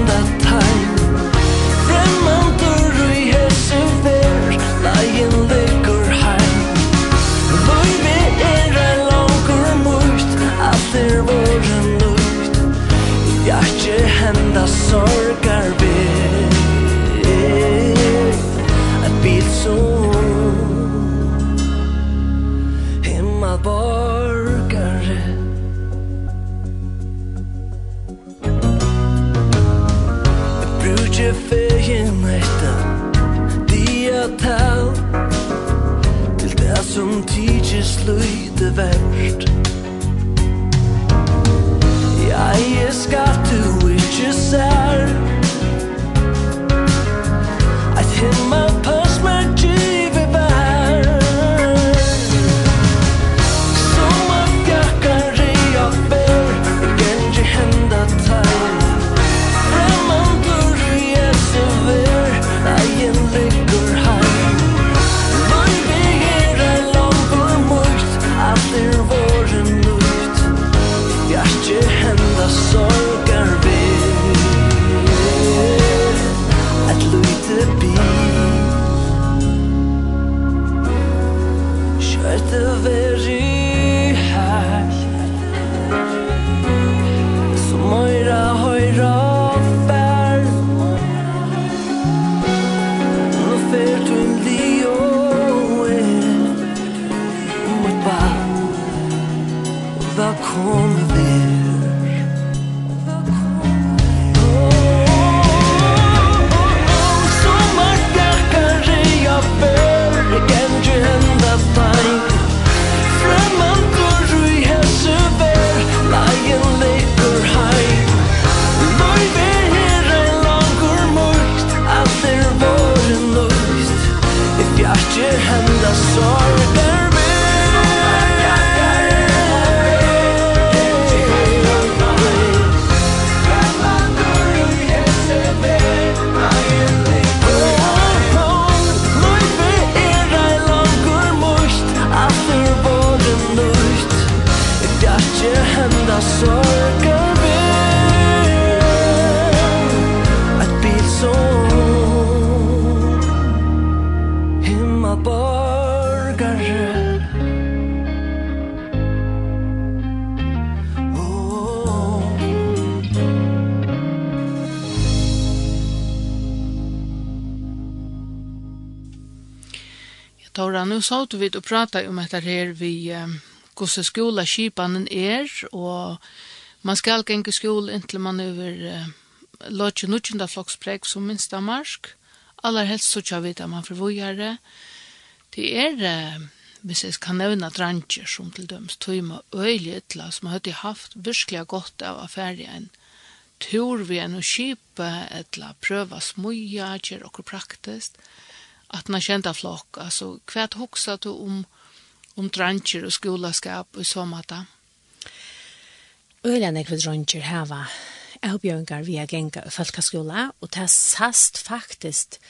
verst. Jag är skatt du ikke ser prata om dette her vi um, hvordan skola skipanen er, og man skal genge skole inntil man over uh, lodge nudgjenda flokspreg som minsta marsk. Aller helst så tja vita man for. Det er, uh, hvis jeg kan nevna dranger som til døms, tøyma øylig ytla som hadde haft virkelig godt av affæri en tur vi enn å skipa etla prøva smuja, kjer okkur praktisk at man kända flock alltså kvärt huxat du om om dranger og skolaskap og så mata. Øyla nekve dranger hava avbjørngar via genga og folkeskola, og det sast faktisk,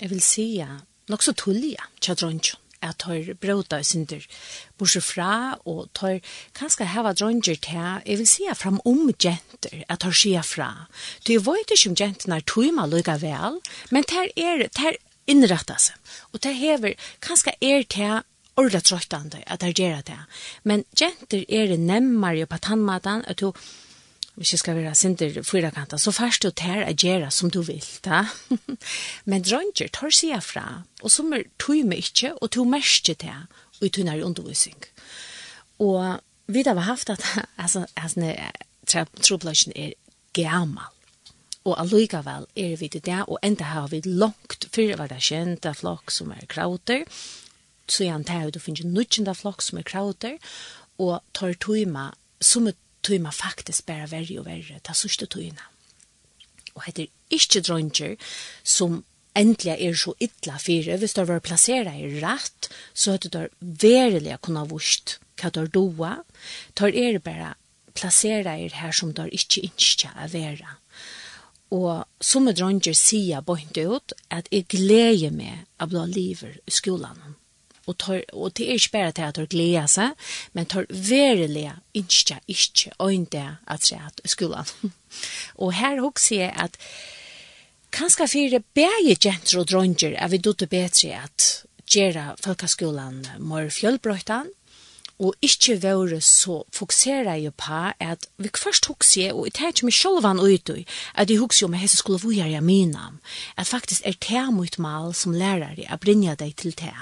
jeg vil sija, nok så tullia, tja dranger, at tar brota synder bortsett fra, og tar kanskje heva dronjer til, jeg vil sija fram om jenter, at tar skia fra. Du vet ikke om jentene er tøyma lykka vel, men det er, det innrätta seg. Og det hever, kanskje er det orla trøttande at det gjør det. Men jenter er det nemmere på tannmaten at du, hvis jeg skal være sinter fyrakanta, så først du tar å gjøre som du vil. Da. Men drønger tar seg fra, og som er tog meg ikke, og tog mest til, og i tunnere undervisning. Og vi har haft at altså, altså, troblasjen er gammal. Og allikevel er vi til det, og enda har vi langt før var det kjent av flokk som er krauter, så jeg antar at du finner nødgjent av flokk som er krauter, og tar tøyma, som er tøyma faktisk bare verre og verre, ta sørste tøyna. Og heter ikke dronger som endelig er så ytla fire, hvis du var plassera i rett, så hadde du verilig kunnet vurst hva du doa, tar er bare plassera i her som du ikke ikke er vera. Og som dronger sier bort ut at jeg gleder meg av blå livet i skolen. Og, tar, og det er ikke bare til at jeg gleder seg, men tar verelig ikke, ikke øyne at jeg er i og her også jeg at kanskje fire bæge jenter og dronger er vi dutte bedre at gjøre folkeskolen mer fjølbrøytene, og ikkje vore så fokusera jeg på at vi først hugsi og jeg tar ikke meg selv sjolvan ut i, at jeg hugsi om jeg skulle vujar jeg mina, at faktisk er det mot mal som lærare å brinja deg til det.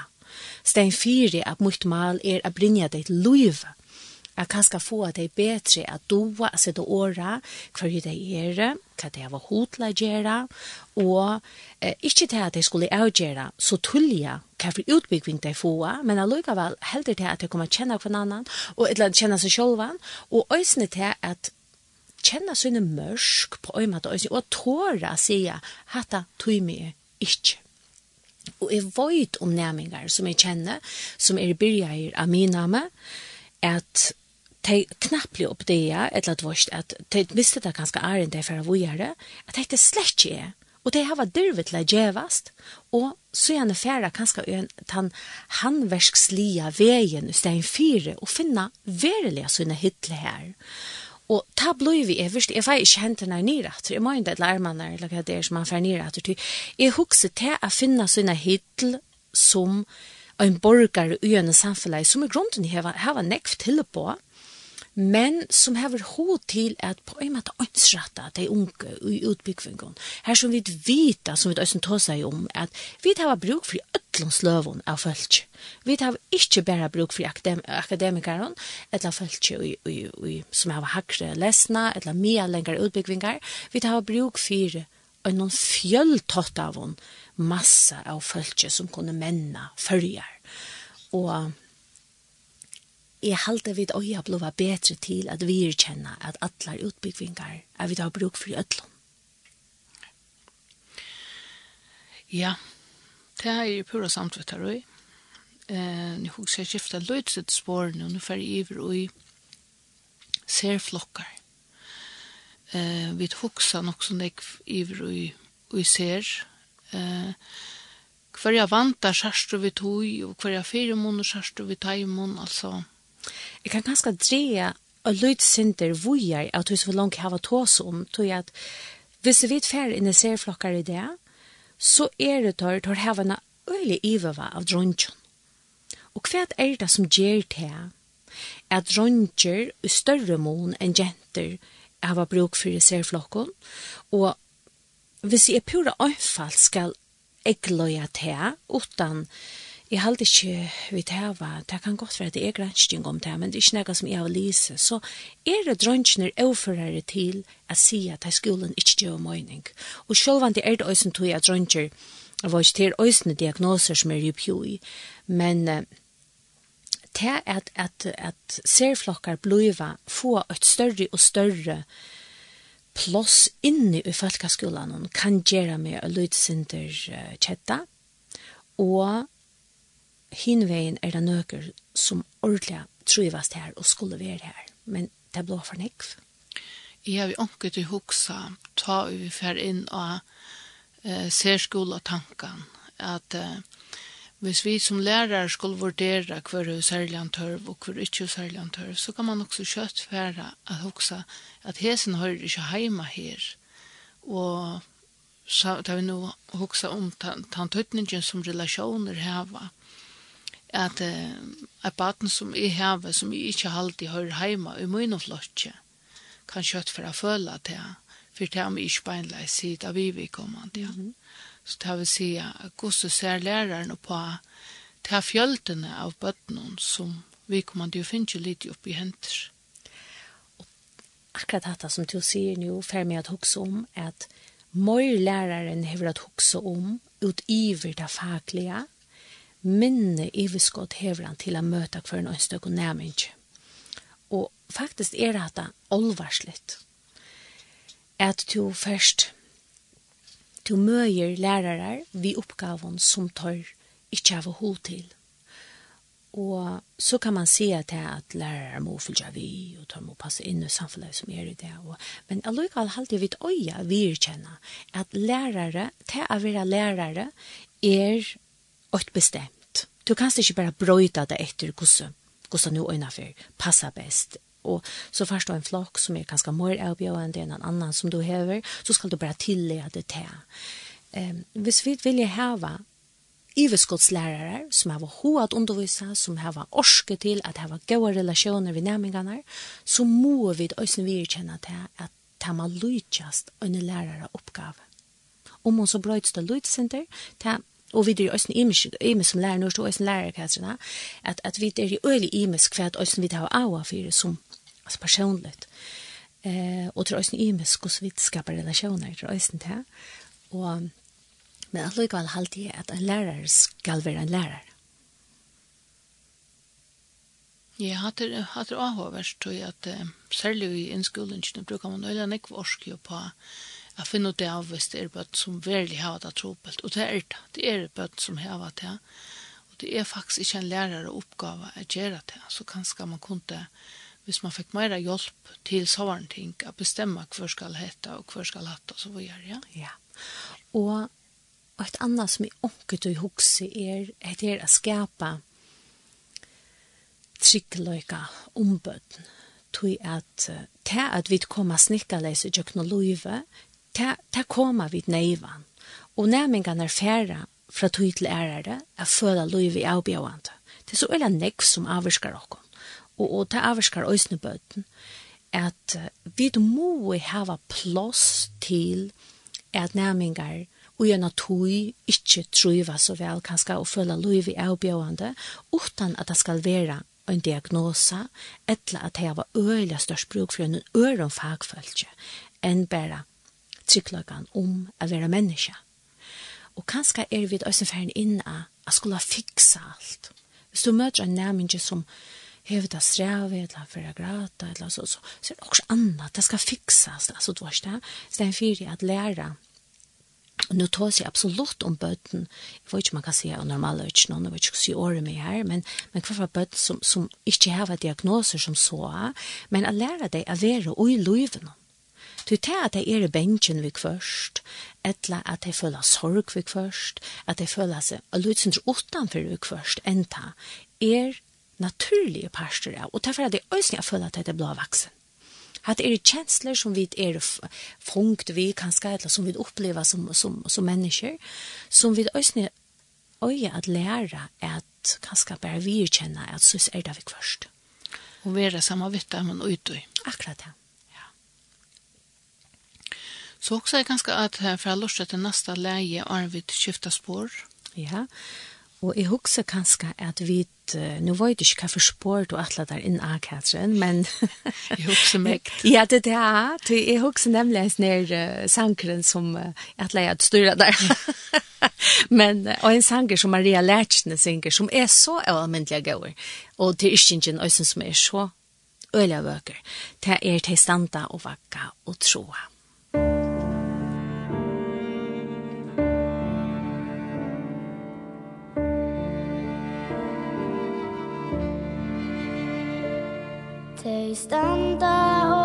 Stein fyri at mot mal er a brinja deg til luive, Jeg kan skal få at det er bedre at doa, altså det åra, hva det er, hva det er hva hotla gjøre, og eh, ikke til at det skulle avgjøre, så tullja hva for utbygging det få, men allikevel heldig til at det kommer kjenne hver annan, og eller kjenne seg selv, og øsne til at kjenne sine mørsk på øymat og øsne, og tåra sier, hatta tog meg ikke. Og jeg vet om nærmengar som jeg kjenner, som er byrjar av min name, at de knapple opp det, eller at vorst, at de visste det ganske æren det for å gjøre, at de slett ikke er. Og det har vært dyrvet til å gjøvast, og så er gjerne færa kanskje en tan handverkslige veien i stein fire, og finne verilega sånne hittle her. Og ta bløy vi er først, jeg var ikke hentet nær nere etter, jeg må ikke lære man nær, eller hva det er som han får nere etter, jeg husker til å finne sånne hittle som en borgar i en samfunn som i grunden har, har nekv til på, men som hever hod til at på en måte ønsrette de unge i utbyggvingen. Her som vi vet, som vi også tar seg om, at vi har bruk for ötlundsløven av folk. Vi har ikke bare bruk for akadem akademikere, eller folk som har hakre lesna, eller mye lengre utbyggvingar. Vi har bruk for en noen av en massa av folk som kunne menna følger. Og jeg halte vid jeg ble bedre til at vi kjenner at alle utbyggvingar er vi da bruk for i. Ja, det er jo pura samtrykk her også. eh, nu hugsa jeg skifta løytset spår og nu fer jeg iver og ser flokkar. Eh, vi hugsa nok som jeg iver og ser eh, hver jeg vantar sørst og vi tog og hver jeg fire måneder sørst og vi taimon, altså Jeg kan ganske dreie og løyt sinter vujer at vi så langt hava tås om, tog at hvis vi fer inn i serflokkar i det, så er det tar, tar hava en øylig iveva av dronjon. Og hva er det som gjør til at dronjer i større mån enn jenter hava bruk for serflokken, og hvis jeg pura anfall skal egløya til, utan Jeg held ikke vi tæva, det kan godt være at det er gransking om det, men det er ikke noe som jeg har lyse. Så er det drønnsjene overførere til å si at det skolen ikke gjør mening. Og selv om det er det også tog jeg drønnsjer, det var ikke til øsne diagnoser som er i pjoi, men det er at, at, at serflokkar bliva få et større og større plass inni i folkeskolen kan gjøre med å lyde sin kjetta, og hinveien er det nøker som ordentlig trivast her og skulle være her. Men det blå for nekv. Jeg har jo ikke til hoksa, ta vi fer inn og eh, ser skola tanken at eh, hvis vi som lærere skulle vurdere hver er særlig antørv og hver ikke er særlig antørv, så kan man også kjøtt fære at hoksa at hesen hører ikke heima her. Og så tar vi nå hoksa om tantøtningen som relasjoner heva. Mm at uh, at baten som jeg har, som jeg ikke alltid hører heima i min flotje, kan kjøtt for å føle at jeg, for det er om ikke beinleis sitt av vi vil komme til. Ja. Mm -hmm. Så det vil si at hvordan ser læreren på til fjøltene av bøttene som vi kommer til å finne litt opp i henter. Og akkurat dette som du sier nå, fer meg at hukse om at Møy læreren hever at hukse om ut iver det faglige, minne iviskott hevran til å møte hver en ønstøk og nærming. Og faktisk er det olvarslitt. At du først du møyer lærere vi oppgaven som tar ikke av hod til. Og så kan man se at, at lærere må fylgja vi, og tar må passe inn i samfunnet som er i det. Og, men allikevel halte vi et øye virkjenne at lærere, til å være lærere, er et bestemt Du kan ikke bare brøyta det etter hvordan, hvordan nu innenfor passer best. Og så først en flokk som er ganske mer avbjørende enn en annan som du hever, så skal du bare tillega det til. Um, hvis vi vil hava iverskottslærere som har ho at undervisa, som har orske til at ha gode relasjoner ved nærmingene, så må vi også virkjenne til at ta man lujtjast en lærere oppgave. Om hun så brøyts det lydsenter, ta og vi er øyne imes som lærer norsk og lærer, lærerkasserne, at, at vi er jo øyelig imes hva at også vi har av for som altså personligt. Eh, og til også imes hvordan vi skaper relasjoner til også til. Og, men at allikevel halte jeg at en lærer skal være en lærer. Ja, hatter hatter avhåverst jeg, at uh, særlig i innskolingen bruker man øyla nekv orskjo på Jeg finner det av hvis det er bøtt som virkelig har det tropelt. Og det er det. Det er bøtt som har det. Og det er faktisk ikke en lærere oppgave å gjøre det. Så kanskje man kunne, hvis man fikk mer hjelp til sånne ting, å bestemme hva skal hette og hva skal hette og så videre. Ja. ja. Og et annet som er onket og huske er, det å skapa tryggløyka ombøtten tog at det at vi kommer snikkerleis i kjøkken og løyve, ta, ta koma vid neivan, og næmingan er færa fra tog til ærere, er føla loiv i avbjøvande. Det er så øyla nekv som avvarskar okkon, og, og ta avvirskar øysnebøten, at vi må hava plås til at næmingar og gjerne tog ikke trøyva så vel kanskje og føle lov i avbjørende, utan at det skal være en diagnosa, etla at det var øyelig størst bruk for en øren fagfølge, enn bare tryggløkken om å være menneske. Og kanskje er vi også ferdig inn av å skulle fikse alt. Hvis du møter en nærmere som hever det streve, eller for å gråte, eller så, så, så er det også annet, det skal fikses, altså du har ikke det. Så det er en fyrig at lære, Og nu tar jeg absolutt om bøtten, jeg vet ikke om man kan si at normalt er ikke noen, jeg vet ikke si året med her, men, men hva for bøtten som, som ikke har diagnoser som så, men å lære deg å være og i løyvene. Du tar at det er bensjen vi først, etla at det føler sorg vi først, at det føler seg og lydsens utenfor vi først, enta, er naturlige parster av, og derfor er det øyne jeg føler at det er blå vaksen. At det er kjensler som vi er funkt vi kan skjæle, som vi opplever som, som, som mennesker, som vi øyne øye at lære at kanskje bare vi kjenner at så er det vi først. Og være samme vitt, men utøy. Akkurat det. Ja. Så också är ganska att för att låtsas till nästa läge är vi skifta spår. Ja. Og jeg husker kanskje at vi, nå var det ikke hva for spår du atlet der inn av Katrin, men... jeg husker meg. ja, det er det. Jeg husker nemlig en snær uh, sankeren som uh, atlet jeg styrer der. men, og en sanger som Maria Lertsen synger, som er så avmyndelig gøy. Og til Ystingen, og som er så øyelig vøker. Det er til standa og vakka og troa. standa og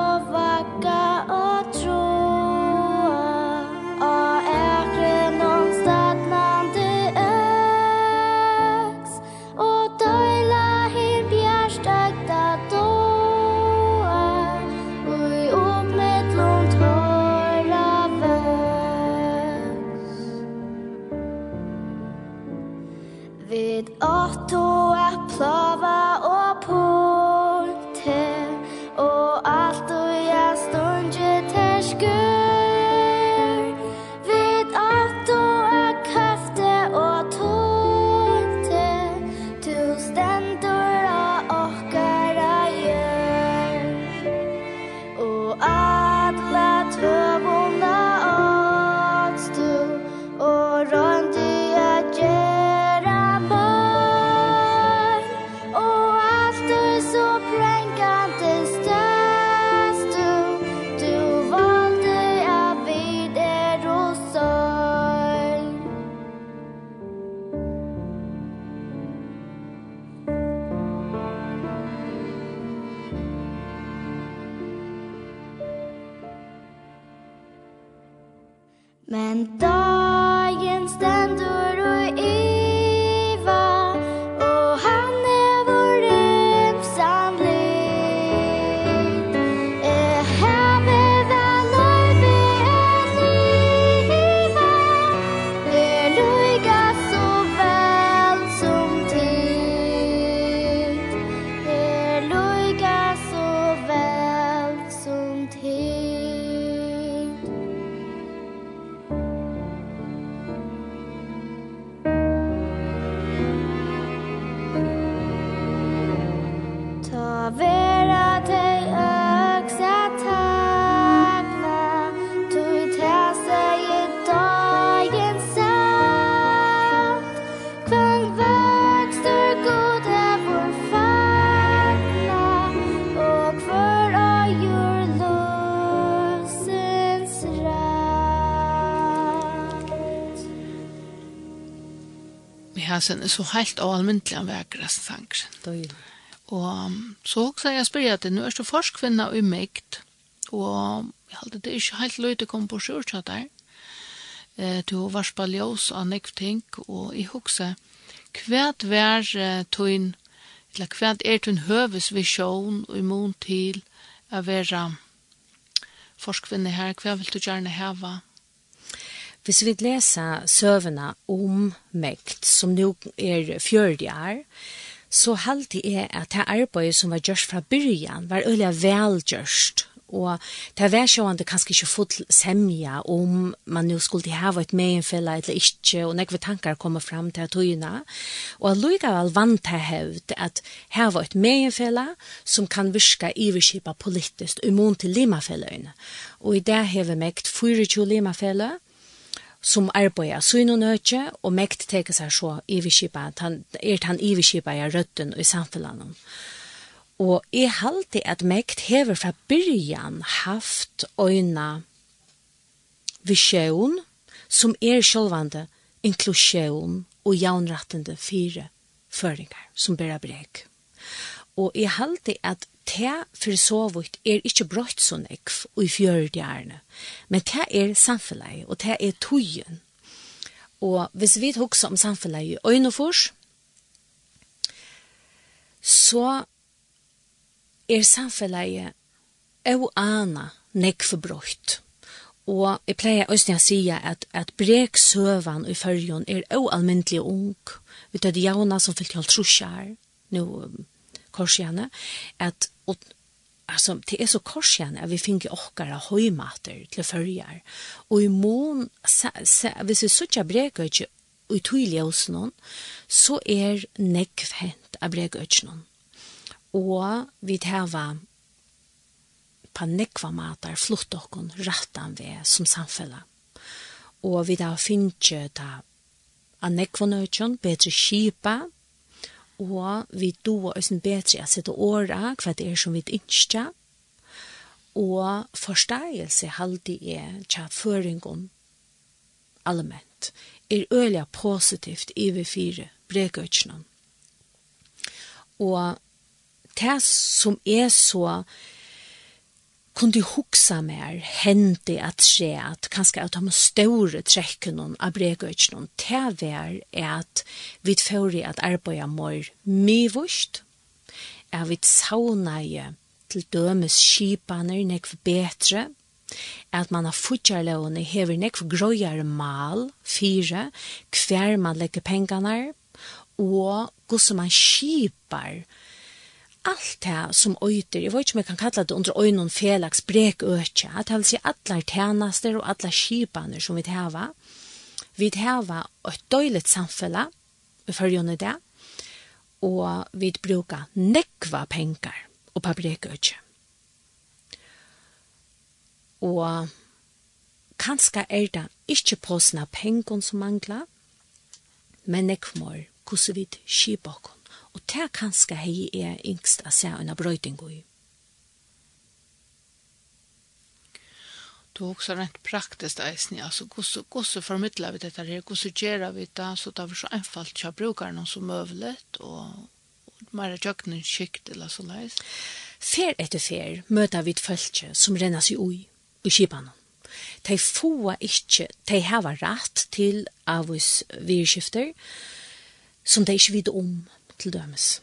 sansen er så helt og almindelig han veker resten sansen. Og så også jeg spør at nå er så forskvinna og umykt, og jeg halte det er ikke helt løy kom på sjørtja der, eh, du var varspa av nekv ting, og jeg hukse, hvert vær eh, tøyn, eller hvert er tøyn høves visjon og imon til å være forskvinne her, hva vil du gjerne heva, Hvis vi leser søvende om mekt, som nå er 40 år, så halte jeg at det arbeidet som var gjørst fra byrjan var øyelig velgjørst, og det var sjående kanskje ikke fått semja om man nå skulle hava et megenfella eller ikke, og nekve tankar kommer fram til tøyene, og allikevel vant til hevd at hava et megenfella som kan virka iverskipa politisk imon til limafelløyene. Og i det hever mekt 24 limafelløyene, som arbeider syn og nøtje, og mekt teker seg så iverskipa, han, er han iverskipa i røtten og i samfunnet. Og jeg halte at mekt hever fra byrjan haft øyna visjon, som er sjølvande inklusjon og jaunrattende fire føringar som bæra breg. Og jeg halte at te for sovutt er ikke brått så nekv og i fjørdjarne, men te er samfunnet, og te er tøyen. Og hvis vi hukser om samfunnet i øynefors, så er samfunnet og ana nekv brått. Og jeg pleier også å si at, at brek søvan i fyrjon er ualmyndelig ung. Vi tar det jauna som fyllt halvt trusjar, nå korsjane, at og altså, det er så korsjan at vi finner ochkara høymater til förjar Og i mån vi ser så tjä breka inte i tydliga hos någon så är nekvhent av breka inte någon og vi tæva på nekva matar flott okkon rattan vi som samfella. Og vi da finnje da a nekva nøytjon, bedre kipa, og vi do oss bedre at sette åra hva det er som vi innskja, og forståelse halde er tja føringon allment, er øyla positivt i vi fire brekøtjene. Og det som er så kunde huxa mer hände att se att kanske att de stora träcken och abregötchen och tävär är att vi får att arbeta mer myvust är vi saunaje till dömes skipaner nek för bättre at man har futjarlåne hever nek for grøyare mal, fire, hver man legger pengene, og hvordan man skipar allt det som øyter, jeg vet ikke om jeg kan kalla det under øynene felags brek økje, det vil si alle tjenester og alle skipaner som vi heva. Vi heva et døylet samfella i følgende det, og vi bruka nekva pengar og på brek økje. Og kanska er det ikke påsna pengon som mangla, men nekvmår hvordan vi skipa okkur og det kanskje hei er yngst å se en brøyting i. Du har også rent praktisk eisen, altså hvordan, hvordan formidler vi dette her, hvordan gjør vi det, så det er så enfalt til å bruke noe som møvlet, og mer tjøkken skikt eller så leis. Fer etter fer møter vi et følge som renner seg ui, i kibanen. De få ikke, de har rett til avvis virkskifter som de ikke vet om til dømes.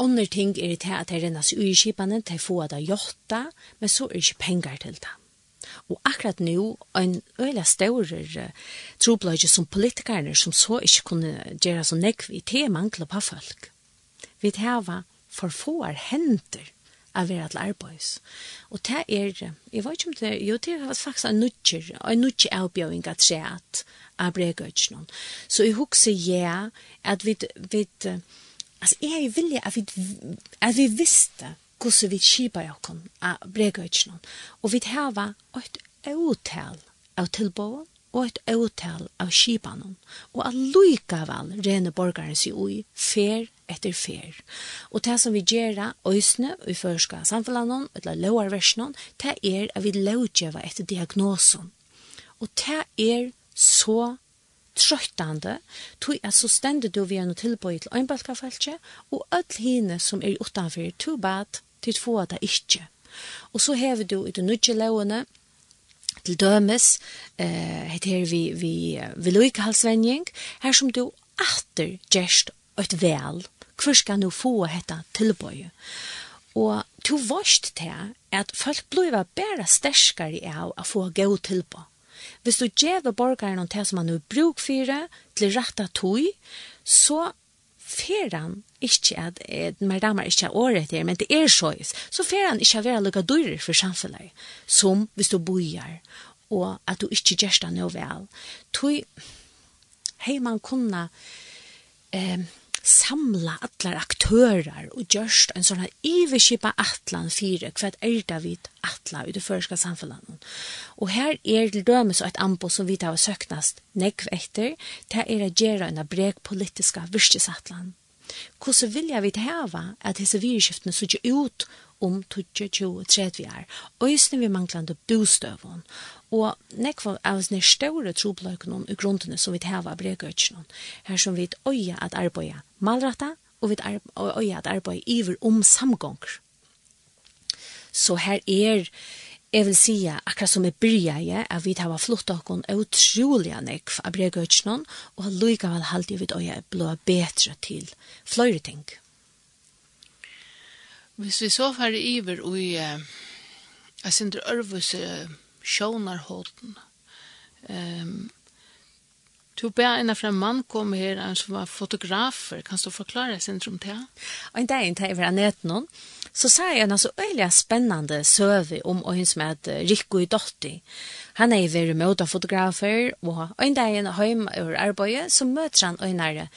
Ånder ting er det at det rennes uiskipene til få av jotta, men så er det ikke penger til det. Og akkurat nå, en øyla større trobløyge som politikerne som så ikke kunne gjøre så nekv i te mangler på folk. Vi tar for få er henter av vera til arbeids. Og det er, jeg vet ikke om det, jo, det er faktisk en nødger, en nødger avbjøring av treet av bregøyden. Så jeg husker ja, at vi, vi, vi Altså, jeg är villig att vi, at vi visste hvordan vi kipar oss av bregöjtsen. Og vi har et åtal av tillbåen og et avtal av skipanon, og allikavel rene borgaren si ui, fer etter fer. Og det som vi gjera øysene, i førska samfunnanon, eller lovarversjonon, det er at vi lovgjøver etter diagnosen. Og det er så trøttande, tog at så stendet du vi er noe tilbøy til øynbalkafeltje, og alle hine som er utanfor, tog bad, til få det ikke. Og så hever du i det nødje lovene, til dømes, eh, heter vi, vi, vi loikehalsvending, her som du atter gjerst et vel, hvor skal du få dette tilbøy? Og to vorst til at folk blir bare sterskere av å få gå tilbøy Hvis du gjeve borgeren til som han er bruk for, til rette tog, så fer han ikke at, med damer ikke er året her, men det er sjøys, så fer han ikke at være lukket dyrer for samfunnet, som hvis du bojar, og at du ikke gjør det noe vel. Tog, hei man kunne, eh, samla allar aktörer og gjørst en sånn iverskipa atlan fire, hva er det vi atla i det føreska samfunnet. Og her er til dømes og et ambo som vi tar søknast nekv etter, det er å gjøre en breg politiska virkesatlan. Hvordan vilja vi til heva at disse virskiftene sitter ut om 20-30 år. Øysene vi manglande bostøvån. Og nekva av oss sine større trobløkene i grunnene som vi heva bregøkene. Her som vi øya at arbeida malrata, og vi øya at arbeida iver om samgånger. Så her er Jeg vil si akkurat som jeg byrja jeg, at vi tar flott av oss utrolig nekv av bregøkene, og likevel halte vi at øya blå bedre til flere ting. Hvis vi så fer iver og i uh, jeg synder ørvus uh, sjånarhåten um, Du ber en fra en mann kom her, han som var fotografer. Kan du forklare sin trom til? Og en dag en dag var nett noen, så sa jeg en så øyelig spennende søve om en som heter Rikko i Dotti. Han er veldig møte fotografer, og en dag en hjemme ur arbeidet, så møter han øynere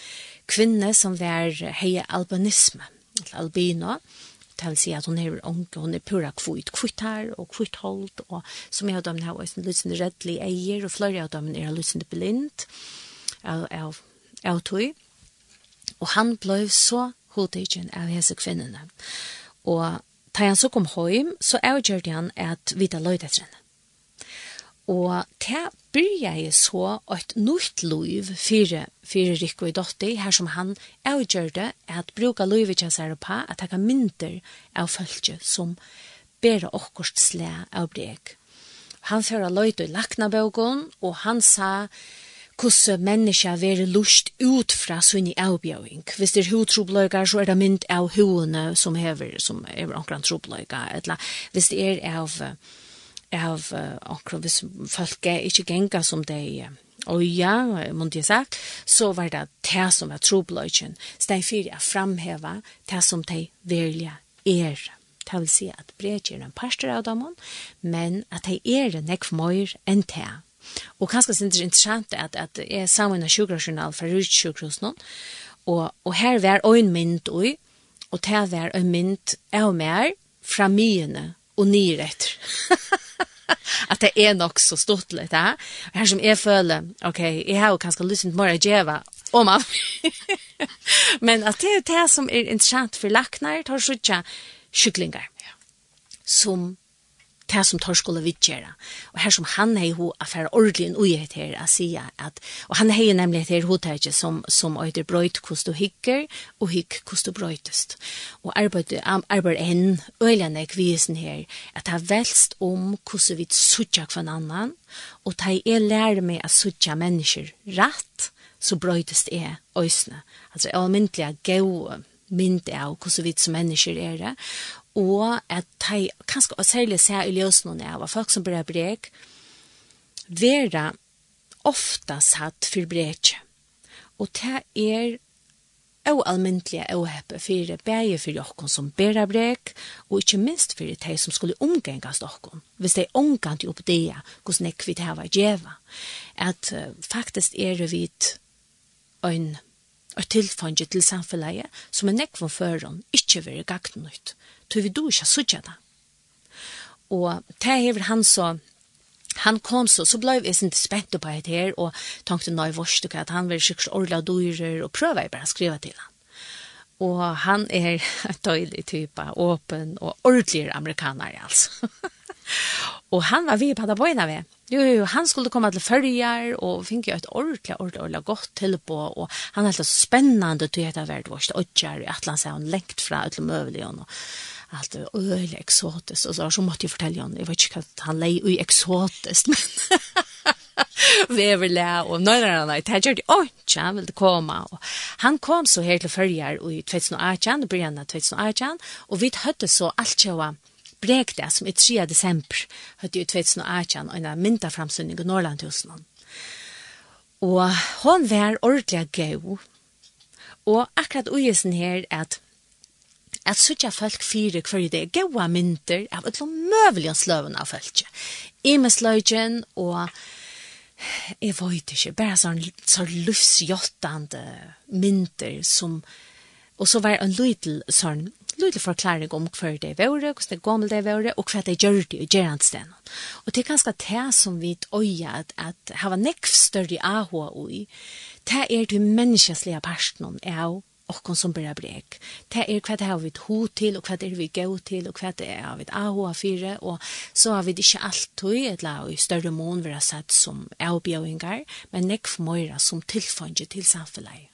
kvinne som var heie albanisme, eller albino. Mm det vil si at hun er ung, hun er pura kvitt, kvitt her og kvitt holdt, og som jeg har dømt her, og jeg er reddelig eier, og flere av dem er litt sånn blind, av av, av tog. Og han ble så hodtidgen av hese kvinnene. Og da han så kom hjem, så avgjørte han at vi da løyde etter henne. Og til byrja jeg så et nytt liv fire, fire Rikko i Dotti, her som han avgjørte at bruka livet kjens her på at jeg kan mynter av følge som bæra okkurst slæ av breg. Han fører løyt i laknabøgon, og han sa hvordan menneska være lust ut fra sunni avbjøving. Hvis det er hovedtrobløyga, så er det mynd av hovene som hever, som er omkring trobløyga, eller hvis det er av... Uh, av akkurat hvis folk er ikke genga som de Og ja, måtte jeg sagt, så var det det som var trobløyken. Så det er framheva det som de velja er. Det vil si at bredt er en parster av dem, men at de er nekv møyr enn det. Og kanskje synes det er interessant at, at jeg er sammen av sjukkerjournal fra nå, og, og her var en mynd og, og det var en mynd av mer fra myene og nyretter. at det er nok så stort litt, ja. Og her som jeg føler, ok, jeg har jo kanskje lyst til mer å gjøre, om av. Men at det er det som er interessant for laknar, tar så ikke kyklingar, som det som tar skulle vidgjøre. Og her som han er jo affære ordentlig en uget her a sia at, og han hei nemlig et her hotegje som, som øyder brøyt hvordan du hikker, og hikk hvordan du brøytest. Og arbeid, arbeid enn øyljane kvisen her, at ha velst om hvordan vi suttja hver annan, og det er lærer meg å suttja mennesker rett, så brøytest er øysene. Altså, jeg er myndelig gau mynd av hvordan vi som mennesker er det, og at de kanskje og særlig ser i løsene av folk som blir brek, være ofta satt for brek. Og det er og almindelig almindelige heppe for det bæge for dere som bærer brek, og ikke minst for de som skulle omgengast dere, hvis de omgant jo på det, hvordan jeg kvitt her var djeva. At uh, faktisk er det vidt en og tilfanget til samfunnet som er nekvån føren ikke vil gagne ut tog vi då ikke sutja da. Og det hever han så, han kom så, så blev jeg ikke spent på det her, og tenkte nøy i at han var sikkert orla dyrer, og prøver jeg bare å skrive til han. Og han er en tøylig type, åpen og ordentlig amerikaner, altså. og han var vi på det bøyene ved. Jo, jo, han skulle komme til fyrjar, og fikk jo et ordentlig, ordentlig, ordentlig godt tilbå, og han er helt spennende til å gjøre det vært vårt, og ikke er i atlan seg, han lengt fra, utlom øvelig, og allt är öle exotiskt och så så måste jag fortälja honom jag vet inte vad han lei i exotiskt men Veverla och nej nej nej det gjorde oj tja, vill det komma och han kom så helt till förjar i 2018 och början 2018 och vi hade så allt jag det, som i 3 december hade ju 2018 en mynda framsynning i Norrland hos Norrlandhusen. Og hon var ordentlig gøy. Og akkurat ugesen her at at suttja folk fyre hver det er gaua mynter av et møvelige sløven av folk. I med sløygen og jeg vet ikke, bare sånn, sånn livsjottande mynter som og så var en lydel sånn lydel forklaring om hver det var, hvordan det gammel det var, og hva det gjør det i gjerandsten. Og det er ganske det som vi øye at, at hava nekv større ahua ui, det er det menneskeslige parten av okkon som blir brek. Det er hva det har vi ho til, og hva det er vi gå til, og hva det er av ahoa AHA 4, og så har vi det ikke alltid, eller i større mån vi har sett som avbjøyngar, men nekv møyra som tilfanget til samfunnet.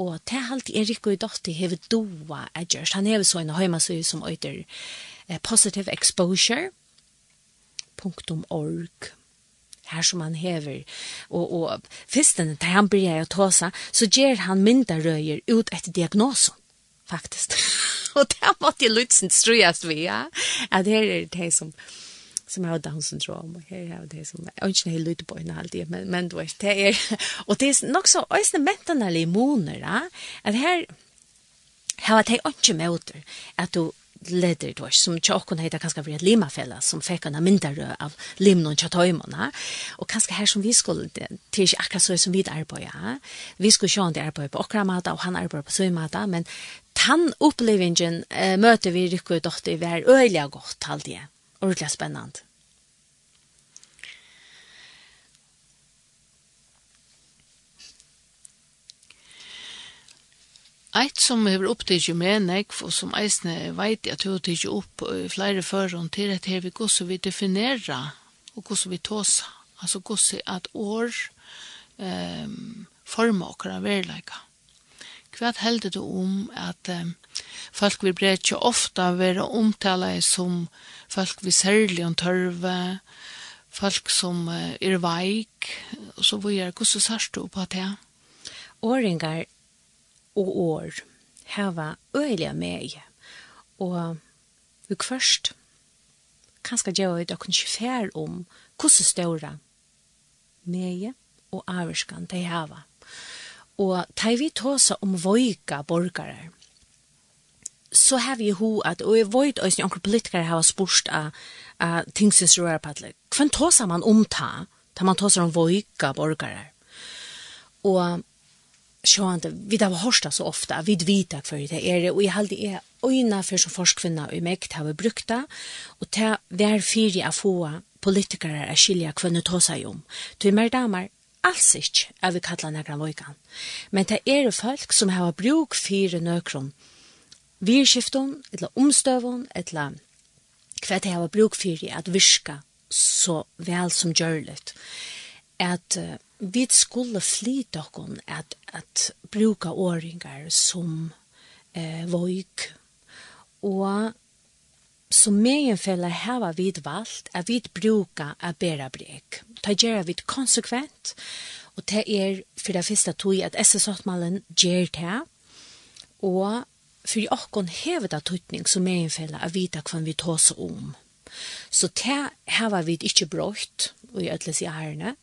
Og det er alltid Erik og Dotti hever doa edgers. Han hever så en høymasøy som øyder eh, Positive Exposure, .org her som han hever. Og, og fyrsten, da han blir å ta seg, så gjør han myndarøyer ut etter diagnosen, faktisk. og det måtte jeg lytte sin strøyast vi, ja. At det er det som som har Down syndrom och här har det som jag inte helt lite på en halvtid men men du vet det är och det är nog så ösna mentala limoner va att här har det inte möter att du leder då som tjockon heter kanske för ett limafälla som fick en mindre av limnon chatöjmona och kanske här som vi skulle till inte akkurat så som vi arbetar vi skulle sjön det arbetar på okramata och han är på sömata men tan upplevingen äh, möter vi riktigt dotter var öliga gott alltid ordentligt spännande Eit som hever opptidje med nekv, og som eisne veit at hun tidje opp i flere førhånd, til at her vi gosse vi definera og gosse vi tåsa, altså gosse at år um, forma okra verleika. Hva held du om at um, folk vil bretja ofta vera omtala som folk vil særlig om tørve, folk som uh, er veik, og så vi er gosse sarstu på at det. Åringar og år hava øyelig meg. Og vi først kanskje gjør vi dere ikke fær om hvordan større meg og avskan de hava. Og da vi tåsa om voika borgare, så har vi ho at, og jeg vet også noen politikere har spurt av uh, tingsins at, hvem tåsa man om ta, da man tåsa om voika borgare. Og sjående, vi har hørt det så ofte, vi vet hva det er og jeg halde er øyne for som forskvinner og meg, til å bruke det, og til hver fire av få politikere er skilja hva det tar seg om. Du er mer damer, alls ikke, er vi kallet nægran vøygan. Men det er folk som har bruk fire nøkron, virkskifton, eller omstøvon, eller hva det har bruk fire at virka så vel som gjørlet. At uh, vi skulle flyte okon at, at bruka åringar som eh, voik. Og som megenfeller hava vi valgt at vi bruka a bera brek. Ta gjerra vi konsekvent, og det er for det første tog at SS-åttmalen gjer det, og for okkon hevet det tøytning som megenfeller at vita hva vi tås om. Så det hava vi ikke brått, og i ødeles i ærene,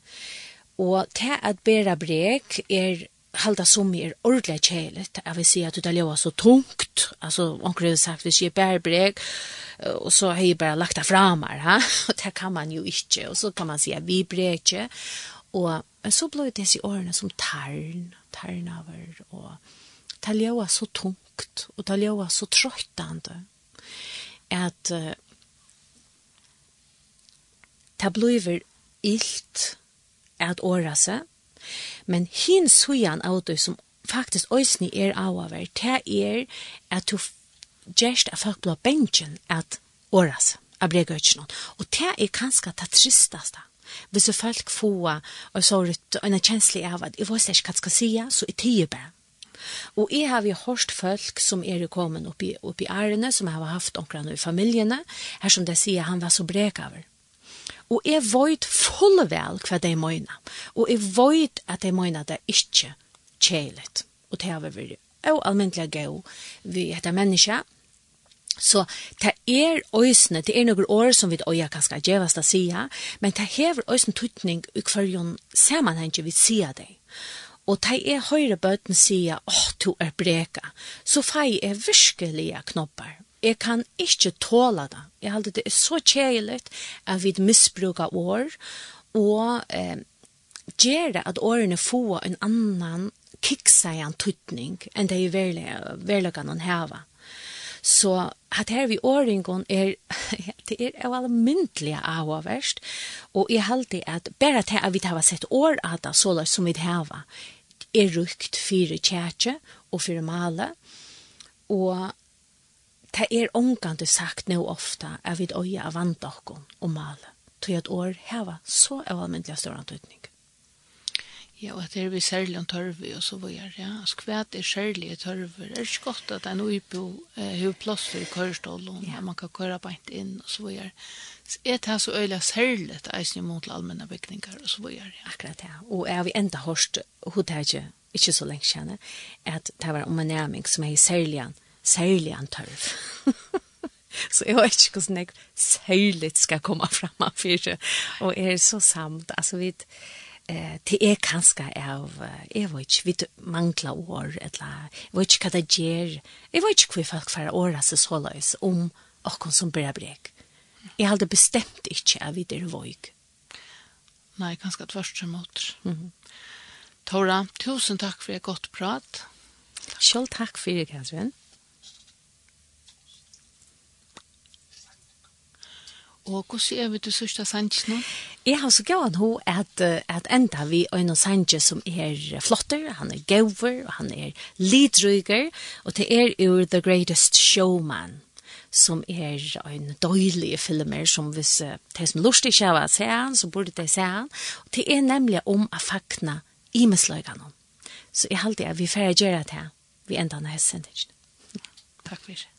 Og til at bæra brek er halda som er ordentlig kjælet. Jeg vil si at det lever så tungt. Altså, onker har sagt, hvis jeg bæra brek, og så har jeg bare lagt det fram her. ha? og det kan man jo ikke. Og så kan man si at vi brek ikke. Og så ble det disse årene som tarn, tarnaver, og det lever så tungt, og det lever så trøttende, at uh, det blir ilt, at åra seg, men hin sujan av det som faktisk òsni er avaver, det er at du gjerst at folk blir bensjen at åra seg, at brega ikke noen. Og det er kanskje det tristaste. Hvis folk får og så ut en kjenslig av at jeg vet ikke hva jeg skal si, så er det bare. Og jeg har vi hørt folk som er kommet opp i, opp i ærene, som har haft omkring i familjene, her som de sier han var så brek. Og jeg vet fulle vel hva de møyna. Og jeg vet at de møyna det ikke kjelet. Og det har vi vært og almindelig gøy vi heter menneske. Så det er øysene, det er noen år som vi øya kan skal gjevast å si, men det hever øysene tøytning i hver hverjon samanhengen vi sier det. Og det er høyre bøten sier, åh, oh, du er breka, så fei er virkelige knopper jeg kan ikke tåle det. Jeg halte det er så kjedelig at vi misbruker år, og eh, gjør det at årene får en annan kikseian tøytning enn det er veldig kan han heve. Så at her vi åringen er, det er jo alle almyndelige avhåverst, og jeg halte at bare til at vi har sett år av det, så som vi heva, er rukt fire kjætje og fire male, og det er omgande sagt nå ofta at vi øye av vant dere og male, til at år heva så av almindelig større antydning. Ja, og at det er vi særlig om tørve og så videre, ja. Altså, hva er særlig tørve? Er det ikke godt at en uipo eh, har plass for kørestålen, ja. man kan køre beint inn og så var Så er det så øyelig særlig at eisen mot allmenne bygninger og så videre, ja. Akkurat, ja. Og jeg har vi enda hørt tar ikke ikke så lenge kjenne, at det var om en nærming som er særlig annet særlig en tørv. så jeg vet ikke hvordan jeg særlig skal komme frem av fire. Og er så samt, altså vi, eh, det er kanskje av, jeg vet ikke, vi mangler år, eller jeg vet ikke hva det gjør, jeg vet ikke hva folk får året seg så løs om åkken som blir brek. Jeg hadde bestemt ikke at vi er våg. Nei, kanskje tvørst som mot. Mm -hmm. Tora, tusen takk for et godt prat. Selv takk for det, Katrin. Og hvordan er vi til sørste sannsene? Jeg har så gøy han at, at enda vi øyne sannsje som er flotter, han er gauver, og han er lidryger, og det er ur The Greatest Showman, som er en døylig filmer som hvis det som lust ikke av å se han, så burde de se han. Og det er nemlig om å fakna i misløygene. Så jeg halte at vi ferdig gjør det her. Vi jeg sender ikke. Takk for det.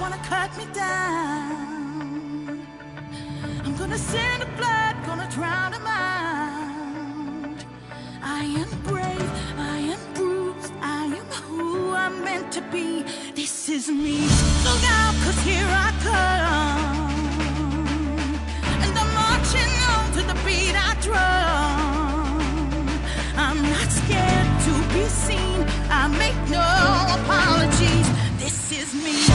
wanna cut me down. I'm gonna send a blood gonna drown him out. I am brave I am bruised I am who I'm meant to be. This is me. Look out cause here I come. And I'm marching on to the beat I drum. I'm not scared to be seen. I make no apologies. This is me.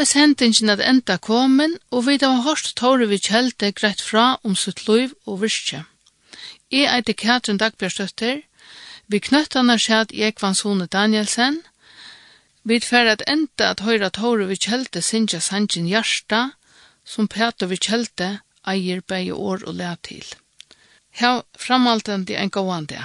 er sendingen at enda komen, og vi har hørt Tore vi kjelte greit fra om sitt liv og virke. Jeg heter Katrin Dagbjørstøtter, vi knøttene skjedd Ekvans Sone Danielsen, vi fer at enda at høyre Tore vi kjelte sinja Sanjin Gjersta, som Peter vi kjelte eier begge år og lær til. Her framhaltende en gående.